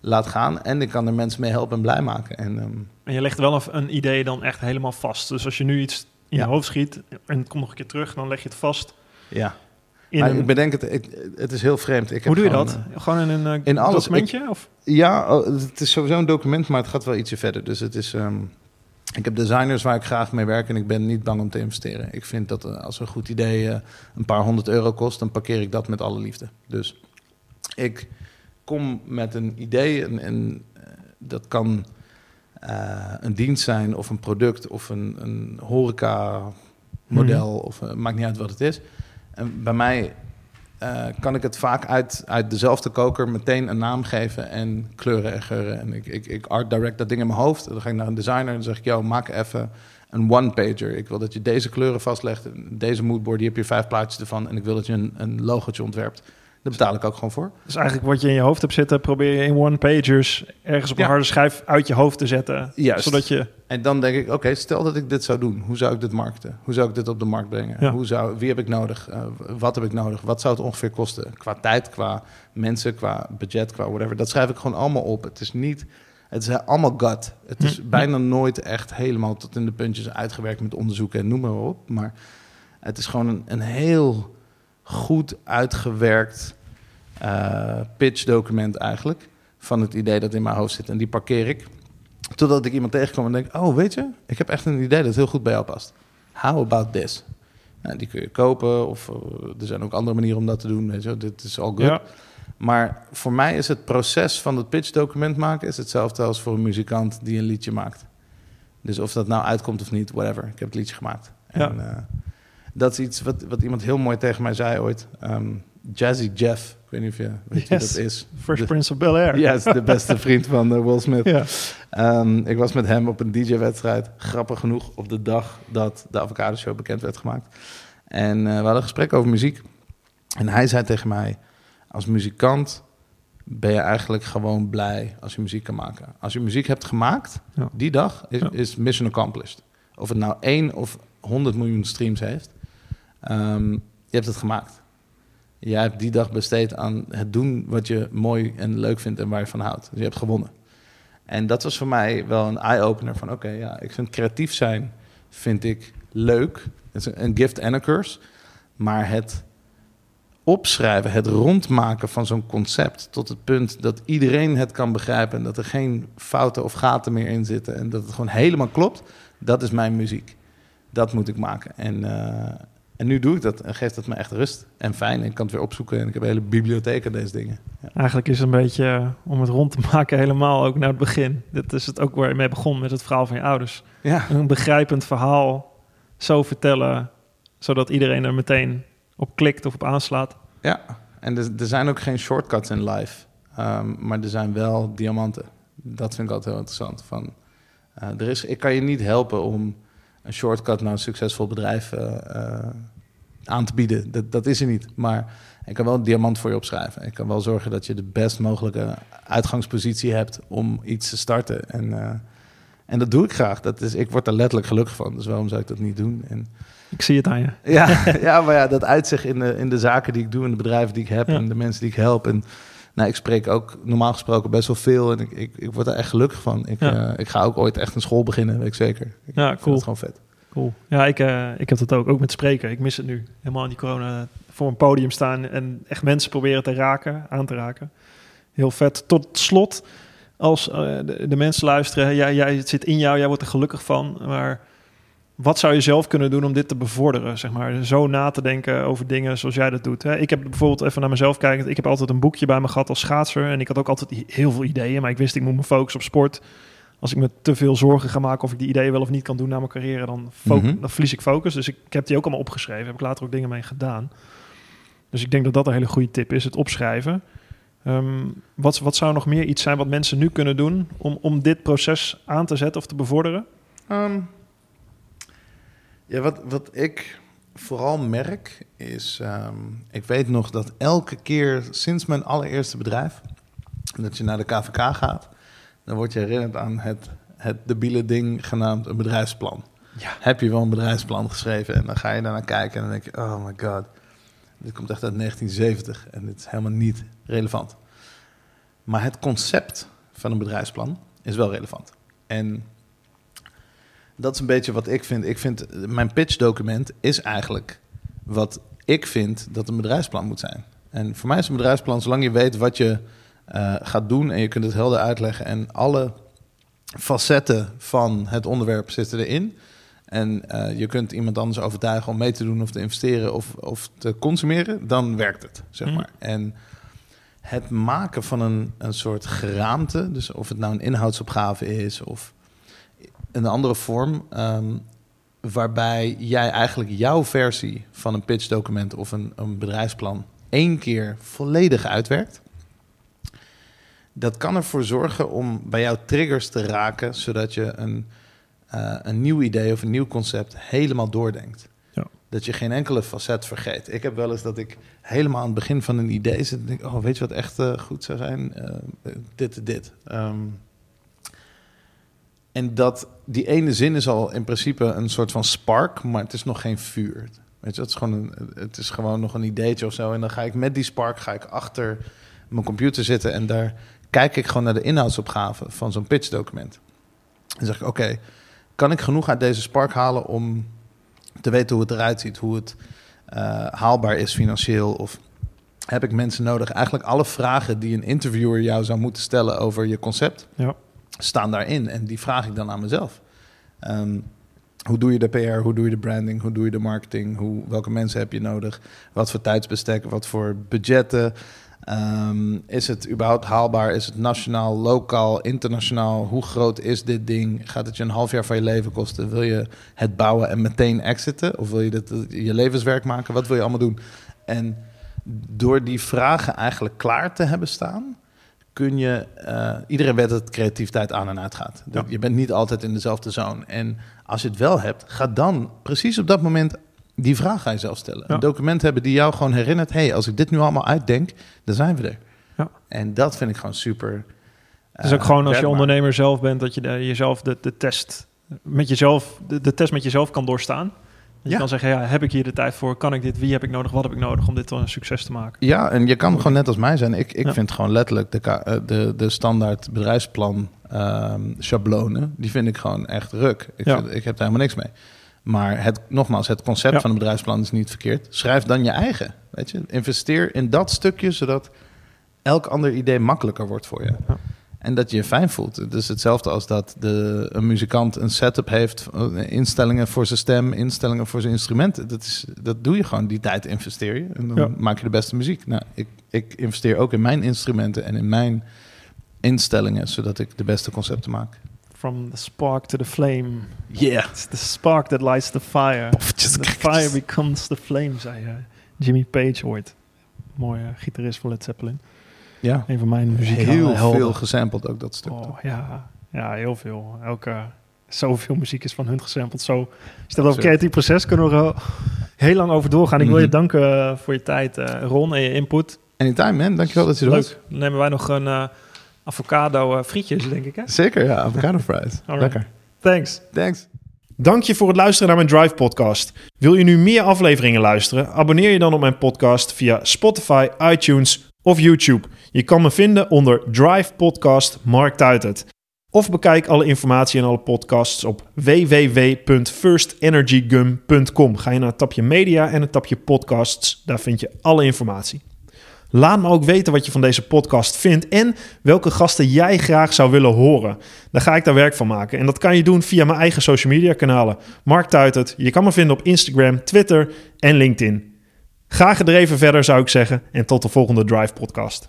laat gaan. En ik kan er mensen mee helpen en blij maken. En ehm, En je legt wel een, een idee dan echt helemaal vast. Dus als je nu iets in Ja. je hoofd schiet en het komt nog een keer terug, dan leg je het vast ja, in maar een... ik bedenk het, ik, het is heel vreemd. Ik Hoe doe je gewoon, dat? Gewoon in een eh, in alles. documentje? Of? Ja, oh, het is sowieso een document, maar het gaat wel ietsje verder. Dus het is. ehm, ik heb designers waar ik graag mee werk en ik ben niet bang om te investeren. Ik vind dat eh, als een goed idee eh, een paar honderd euro kost, dan parkeer ik dat met alle liefde. Dus ik kom met een idee en, en eh, dat kan een dienst zijn of een product of een, een horeca model of eh, maakt niet uit wat het is. En bij mij eh, kan ik het vaak uit, uit dezelfde koker meteen een naam geven en kleuren en geuren. En ik, ik, ik art direct dat ding in mijn hoofd. Dan ga ik naar een designer en dan zeg ik, yo, maak even een one-pager. Ik wil dat je deze kleuren vastlegt, deze moodboard, die heb je vijf plaatjes ervan. En ik wil dat je een, een logootje ontwerpt. Daar betaal ik ook gewoon voor. Dus eigenlijk wat je in je hoofd hebt zitten, probeer je in one-pagers ergens op een Ja. harde schijf uit je hoofd te zetten. Juist. Zodat je... En dan denk ik, oké, stel dat ik dit zou doen. Hoe zou ik dit markten? Hoe zou ik dit op de markt brengen? Ja. Hoe zou, wie heb ik nodig? Eh, wat heb ik nodig? Wat zou het ongeveer kosten? Qua tijd, qua mensen, qua budget, qua whatever. Dat schrijf ik gewoon allemaal op. Het is niet... Het is allemaal gut. Het is Hm. bijna nooit echt helemaal tot in de puntjes uitgewerkt met onderzoeken en noem maar op. Maar het is gewoon een, een heel goed uitgewerkt eh pitch-document eigenlijk. Van het idee dat in mijn hoofd zit. En die parkeer ik. Totdat ik iemand tegenkom en denk: Oh, weet je, ik heb echt een idee dat heel goed bij jou past. How about this? Nou, die kun je kopen, of eh, er zijn ook andere manieren om dat te doen. Weet je, dit is all good. Ja. Maar voor mij is het proces van het pitch-document maken is hetzelfde als voor een muzikant die een liedje maakt. Dus of dat nou uitkomt of niet, whatever. Ik heb het liedje gemaakt. En, Ja. eh, dat is iets wat, wat iemand heel mooi tegen mij zei ooit. Ehm, Jazzy Jeff, ik weet niet of je weet wie Yes. dat is. Fresh De- Prince of Bel-Air. Ja, is de beste vriend van eh, Will Smith. Ehm, ik was met hem op een DJ-wedstrijd. Grappig genoeg op de dag dat de Avocado Show bekend werd gemaakt. En eh, we hadden een gesprek over muziek. En hij zei tegen mij: Als muzikant ben je eigenlijk gewoon blij als je muziek kan maken. Als je muziek hebt gemaakt, Ja. die dag is, Ja. is mission accomplished. Of het nou 1 of 100 miljoen streams heeft, ehm, je hebt het gemaakt. Jij hebt die dag besteed aan het doen wat je mooi en leuk vindt en waar je van houdt. Dus je hebt gewonnen. En dat was voor mij wel een eye-opener van... oké, ja, ik vind creatief zijn vind ik leuk. Het is een gift en een curse. Maar het opschrijven, het rondmaken van zo'n concept... tot het punt dat iedereen het kan begrijpen... en dat er geen fouten of gaten meer in zitten... en dat het gewoon helemaal klopt, dat is mijn muziek. Dat moet ik maken. En, eh, en nu doe ik dat en geeft dat me echt rust en fijn. Ik kan het weer opzoeken en ik heb een hele bibliotheek aan deze dingen. Ja. Eigenlijk is het een beetje eh, om het rond te [laughs] maken helemaal ook naar het begin. Dit is het ook waar je mee begon met het verhaal van je ouders. Ja. Een begrijpend verhaal zo vertellen, zodat iedereen er meteen op klikt of op aanslaat. Ja, en er, er zijn ook geen shortcuts in life, Ehm, maar er zijn wel diamanten. Dat vind ik altijd heel interessant. Van, eh, er is, ik kan je niet helpen om een shortcut naar een succesvol bedrijf eh, eh, aan te bieden. Dat, dat is er niet. Maar ik kan wel een diamant voor je opschrijven. Ik kan wel zorgen dat je de best mogelijke uitgangspositie hebt om iets te starten. En, eh, en dat doe ik graag. Dat is, ik word er letterlijk gelukkig van. Dus waarom zou ik dat niet doen? En, Ik zie het aan je. ja, [laughs] ja, maar ja, dat uitzicht in de, in de zaken die ik doe, in de bedrijven die ik heb Ja. en de mensen die ik help. En nou, ik spreek ook normaal gesproken best wel veel en ik, ik, ik word er echt gelukkig van. Ik, Ja. eh, ik ga ook ooit echt een school beginnen, weet ik zeker. Ik Ja, cool. gewoon vet. Cool. Ja, ik, eh, ik heb dat ook. Ook met spreken. Ik mis het nu. Helemaal in die corona voor een podium staan en echt mensen proberen te raken, aan te raken. Heel vet. Tot slot, als eh, de, de mensen luisteren, jij, jij, het zit in jou, jij wordt er gelukkig van. Maar wat zou je zelf kunnen doen om dit te bevorderen? Zeg maar, zo na te denken over dingen zoals jij dat doet. Hè? Ik heb bijvoorbeeld even naar mezelf kijkend. Ik heb altijd een boekje bij me gehad als schaatser. En ik had ook altijd heel veel ideeën. Maar ik wist, ik moet me focussen op sport. Als ik me te veel zorgen ga maken of ik die ideeën wel of niet kan doen naar mijn carrière, dan, Mhm. dan verlies ik focus. Dus ik, ik heb die ook allemaal opgeschreven. Heb ik later ook dingen mee gedaan. Dus ik denk dat dat een hele goede tip is, het opschrijven. Ehm, wat, wat zou nog meer iets zijn wat mensen nu kunnen doen om, om dit proces aan te zetten of te bevorderen? Ehm, ja, wat, wat ik vooral merk is, ehm, ik weet nog dat elke keer sinds mijn allereerste bedrijf, dat je naar de KVK gaat, dan word je herinnerd aan het het debiele ding genaamd een bedrijfsplan. Ja. Heb je wel een bedrijfsplan geschreven en dan ga je daarnaar kijken en dan denk je, oh my god, dit komt echt uit 1970 en dit is helemaal niet relevant. Maar het concept van een bedrijfsplan is wel relevant. En dat is een beetje wat ik vind. Ik vind mijn pitchdocument is eigenlijk wat ik vind dat een bedrijfsplan moet zijn. En voor mij is een bedrijfsplan, zolang je weet wat je uh, gaat doen en je kunt het helder uitleggen en alle facetten van het onderwerp zitten erin. En uh, je kunt iemand anders overtuigen om mee te doen of te investeren of, of te consumeren, dan werkt het, zeg Mhm. maar. En het maken van een, een soort geraamte, dus of het nou een inhoudsopgave is of een andere vorm, ehm, waarbij jij eigenlijk jouw versie van een pitchdocument of een, een bedrijfsplan één keer volledig uitwerkt. Dat kan ervoor zorgen om bij jou triggers te raken, zodat je een, eh, een nieuw idee of een nieuw concept helemaal doordenkt. Ja. Dat je geen enkele facet vergeet. Ik heb wel eens dat ik helemaal aan het begin van een idee zit en denk, oh, weet je wat echt eh, goed zou zijn? Eh, dit, dit. Ehm, en dat die ene zin is al in principe een soort van spark, maar het is nog geen vuur. Weet je, het is gewoon, een, het is gewoon nog een ideetje of zo. En dan ga ik met die spark ga ik achter mijn computer zitten en daar kijk ik gewoon naar de inhoudsopgave van zo'n pitchdocument. En zeg ik, oké, kan ik genoeg uit deze spark halen om te weten hoe het eruit ziet, hoe het uh, haalbaar is financieel of heb ik mensen nodig? Eigenlijk alle vragen die een interviewer jou zou moeten stellen over je concept, Ja. Staan daarin. En die vraag ik dan aan mezelf. Um, hoe doe je de PR? Hoe doe je de branding? Hoe doe je de marketing? Hoe, welke mensen heb je nodig? Wat voor tijdsbestek? Wat voor budgetten? Um, is het überhaupt haalbaar? Is het nationaal, lokaal, internationaal? Hoe groot is dit ding? Gaat het je een half jaar van je leven kosten? Wil je het bouwen en meteen exiten? Of wil je dit je levenswerk maken? Wat wil je allemaal doen? En door die vragen eigenlijk klaar te hebben staan, kun je. Uh, iedereen weet dat creativiteit aan en uit gaat. Ja. Je bent niet altijd in dezelfde zone. En als je het wel hebt, ga dan precies op dat moment die vraag aan jezelf stellen. Ja. Een document hebben die jou gewoon herinnert: hey, als ik dit nu allemaal uitdenk, dan zijn we er. Ja. En dat vind ik gewoon super. Het is ook uh, gewoon als je ondernemer zelf bent, dat je de, jezelf de, de test met jezelf, de, de test met jezelf kan doorstaan. Dat je kan zeggen, ja, heb ik hier de tijd voor? Kan ik dit? Wie heb ik nodig? Wat heb ik nodig om dit tot een succes te maken? Ja, en je kan gewoon net als mij zijn. Ik, ik ja. vind gewoon letterlijk de, de, de standaard bedrijfsplan um, schablonen, die vind ik gewoon echt ruk. Ik, ja. vind, ik heb daar helemaal niks mee. Maar het, nogmaals, het concept van een bedrijfsplan is niet verkeerd. Schrijf dan je eigen, weet je. Investeer in dat stukje, zodat elk ander idee makkelijker wordt voor je. En dat je je fijn voelt. Het is hetzelfde als dat de, een muzikant een setup heeft, instellingen voor zijn stem, instellingen voor zijn instrumenten. Dat, is, dat doe je gewoon, die tijd investeer je en dan ja. maak je de beste muziek. Nou, ik, ik investeer ook in mijn instrumenten en in mijn instellingen, zodat ik de beste concepten maak. From the spark to the flame. Yeah. It's the spark that lights the fire. the fire becomes the flame, zei uh, Jimmy Page ooit. Mooie gitarist van Led Zeppelin. Ja. Een van mijn muziek. Heel veel gesampled ook dat stuk. Oh, ja. ja, heel veel. Elke, zoveel muziek is van hun gesampled. Zo, dat over creatief proces kunnen we er heel lang over doorgaan. Ik wil je danken uh, voor je tijd, uh, Ron, en je input. Anytime, man. Dankjewel dat je er Leuk. was. Dan nemen wij nog een uh, avocado frietjes, denk ik, hè? Zeker, ja. Avocado fries. [laughs] Lekker. Thanks. Thanks. Dank je voor het luisteren naar mijn Drive podcast. Wil je nu meer afleveringen luisteren? Abonneer je dan op mijn podcast via Spotify, iTunes of YouTube. Je kan me vinden onder Drive Podcast Mark Tuitert. Of bekijk alle informatie en alle podcasts op www.firstenergygum.com. Ga je naar het tapje media en het tapje podcasts. Daar vind je alle informatie. Laat me ook weten wat je van deze podcast vindt en welke gasten jij graag zou willen horen. Dan ga ik daar werk van maken. En dat kan je doen via mijn eigen social media kanalen. Mark Tuitert. Je kan me vinden op Instagram, Twitter en LinkedIn. Ga gedreven verder zou ik zeggen en tot de volgende Drive podcast.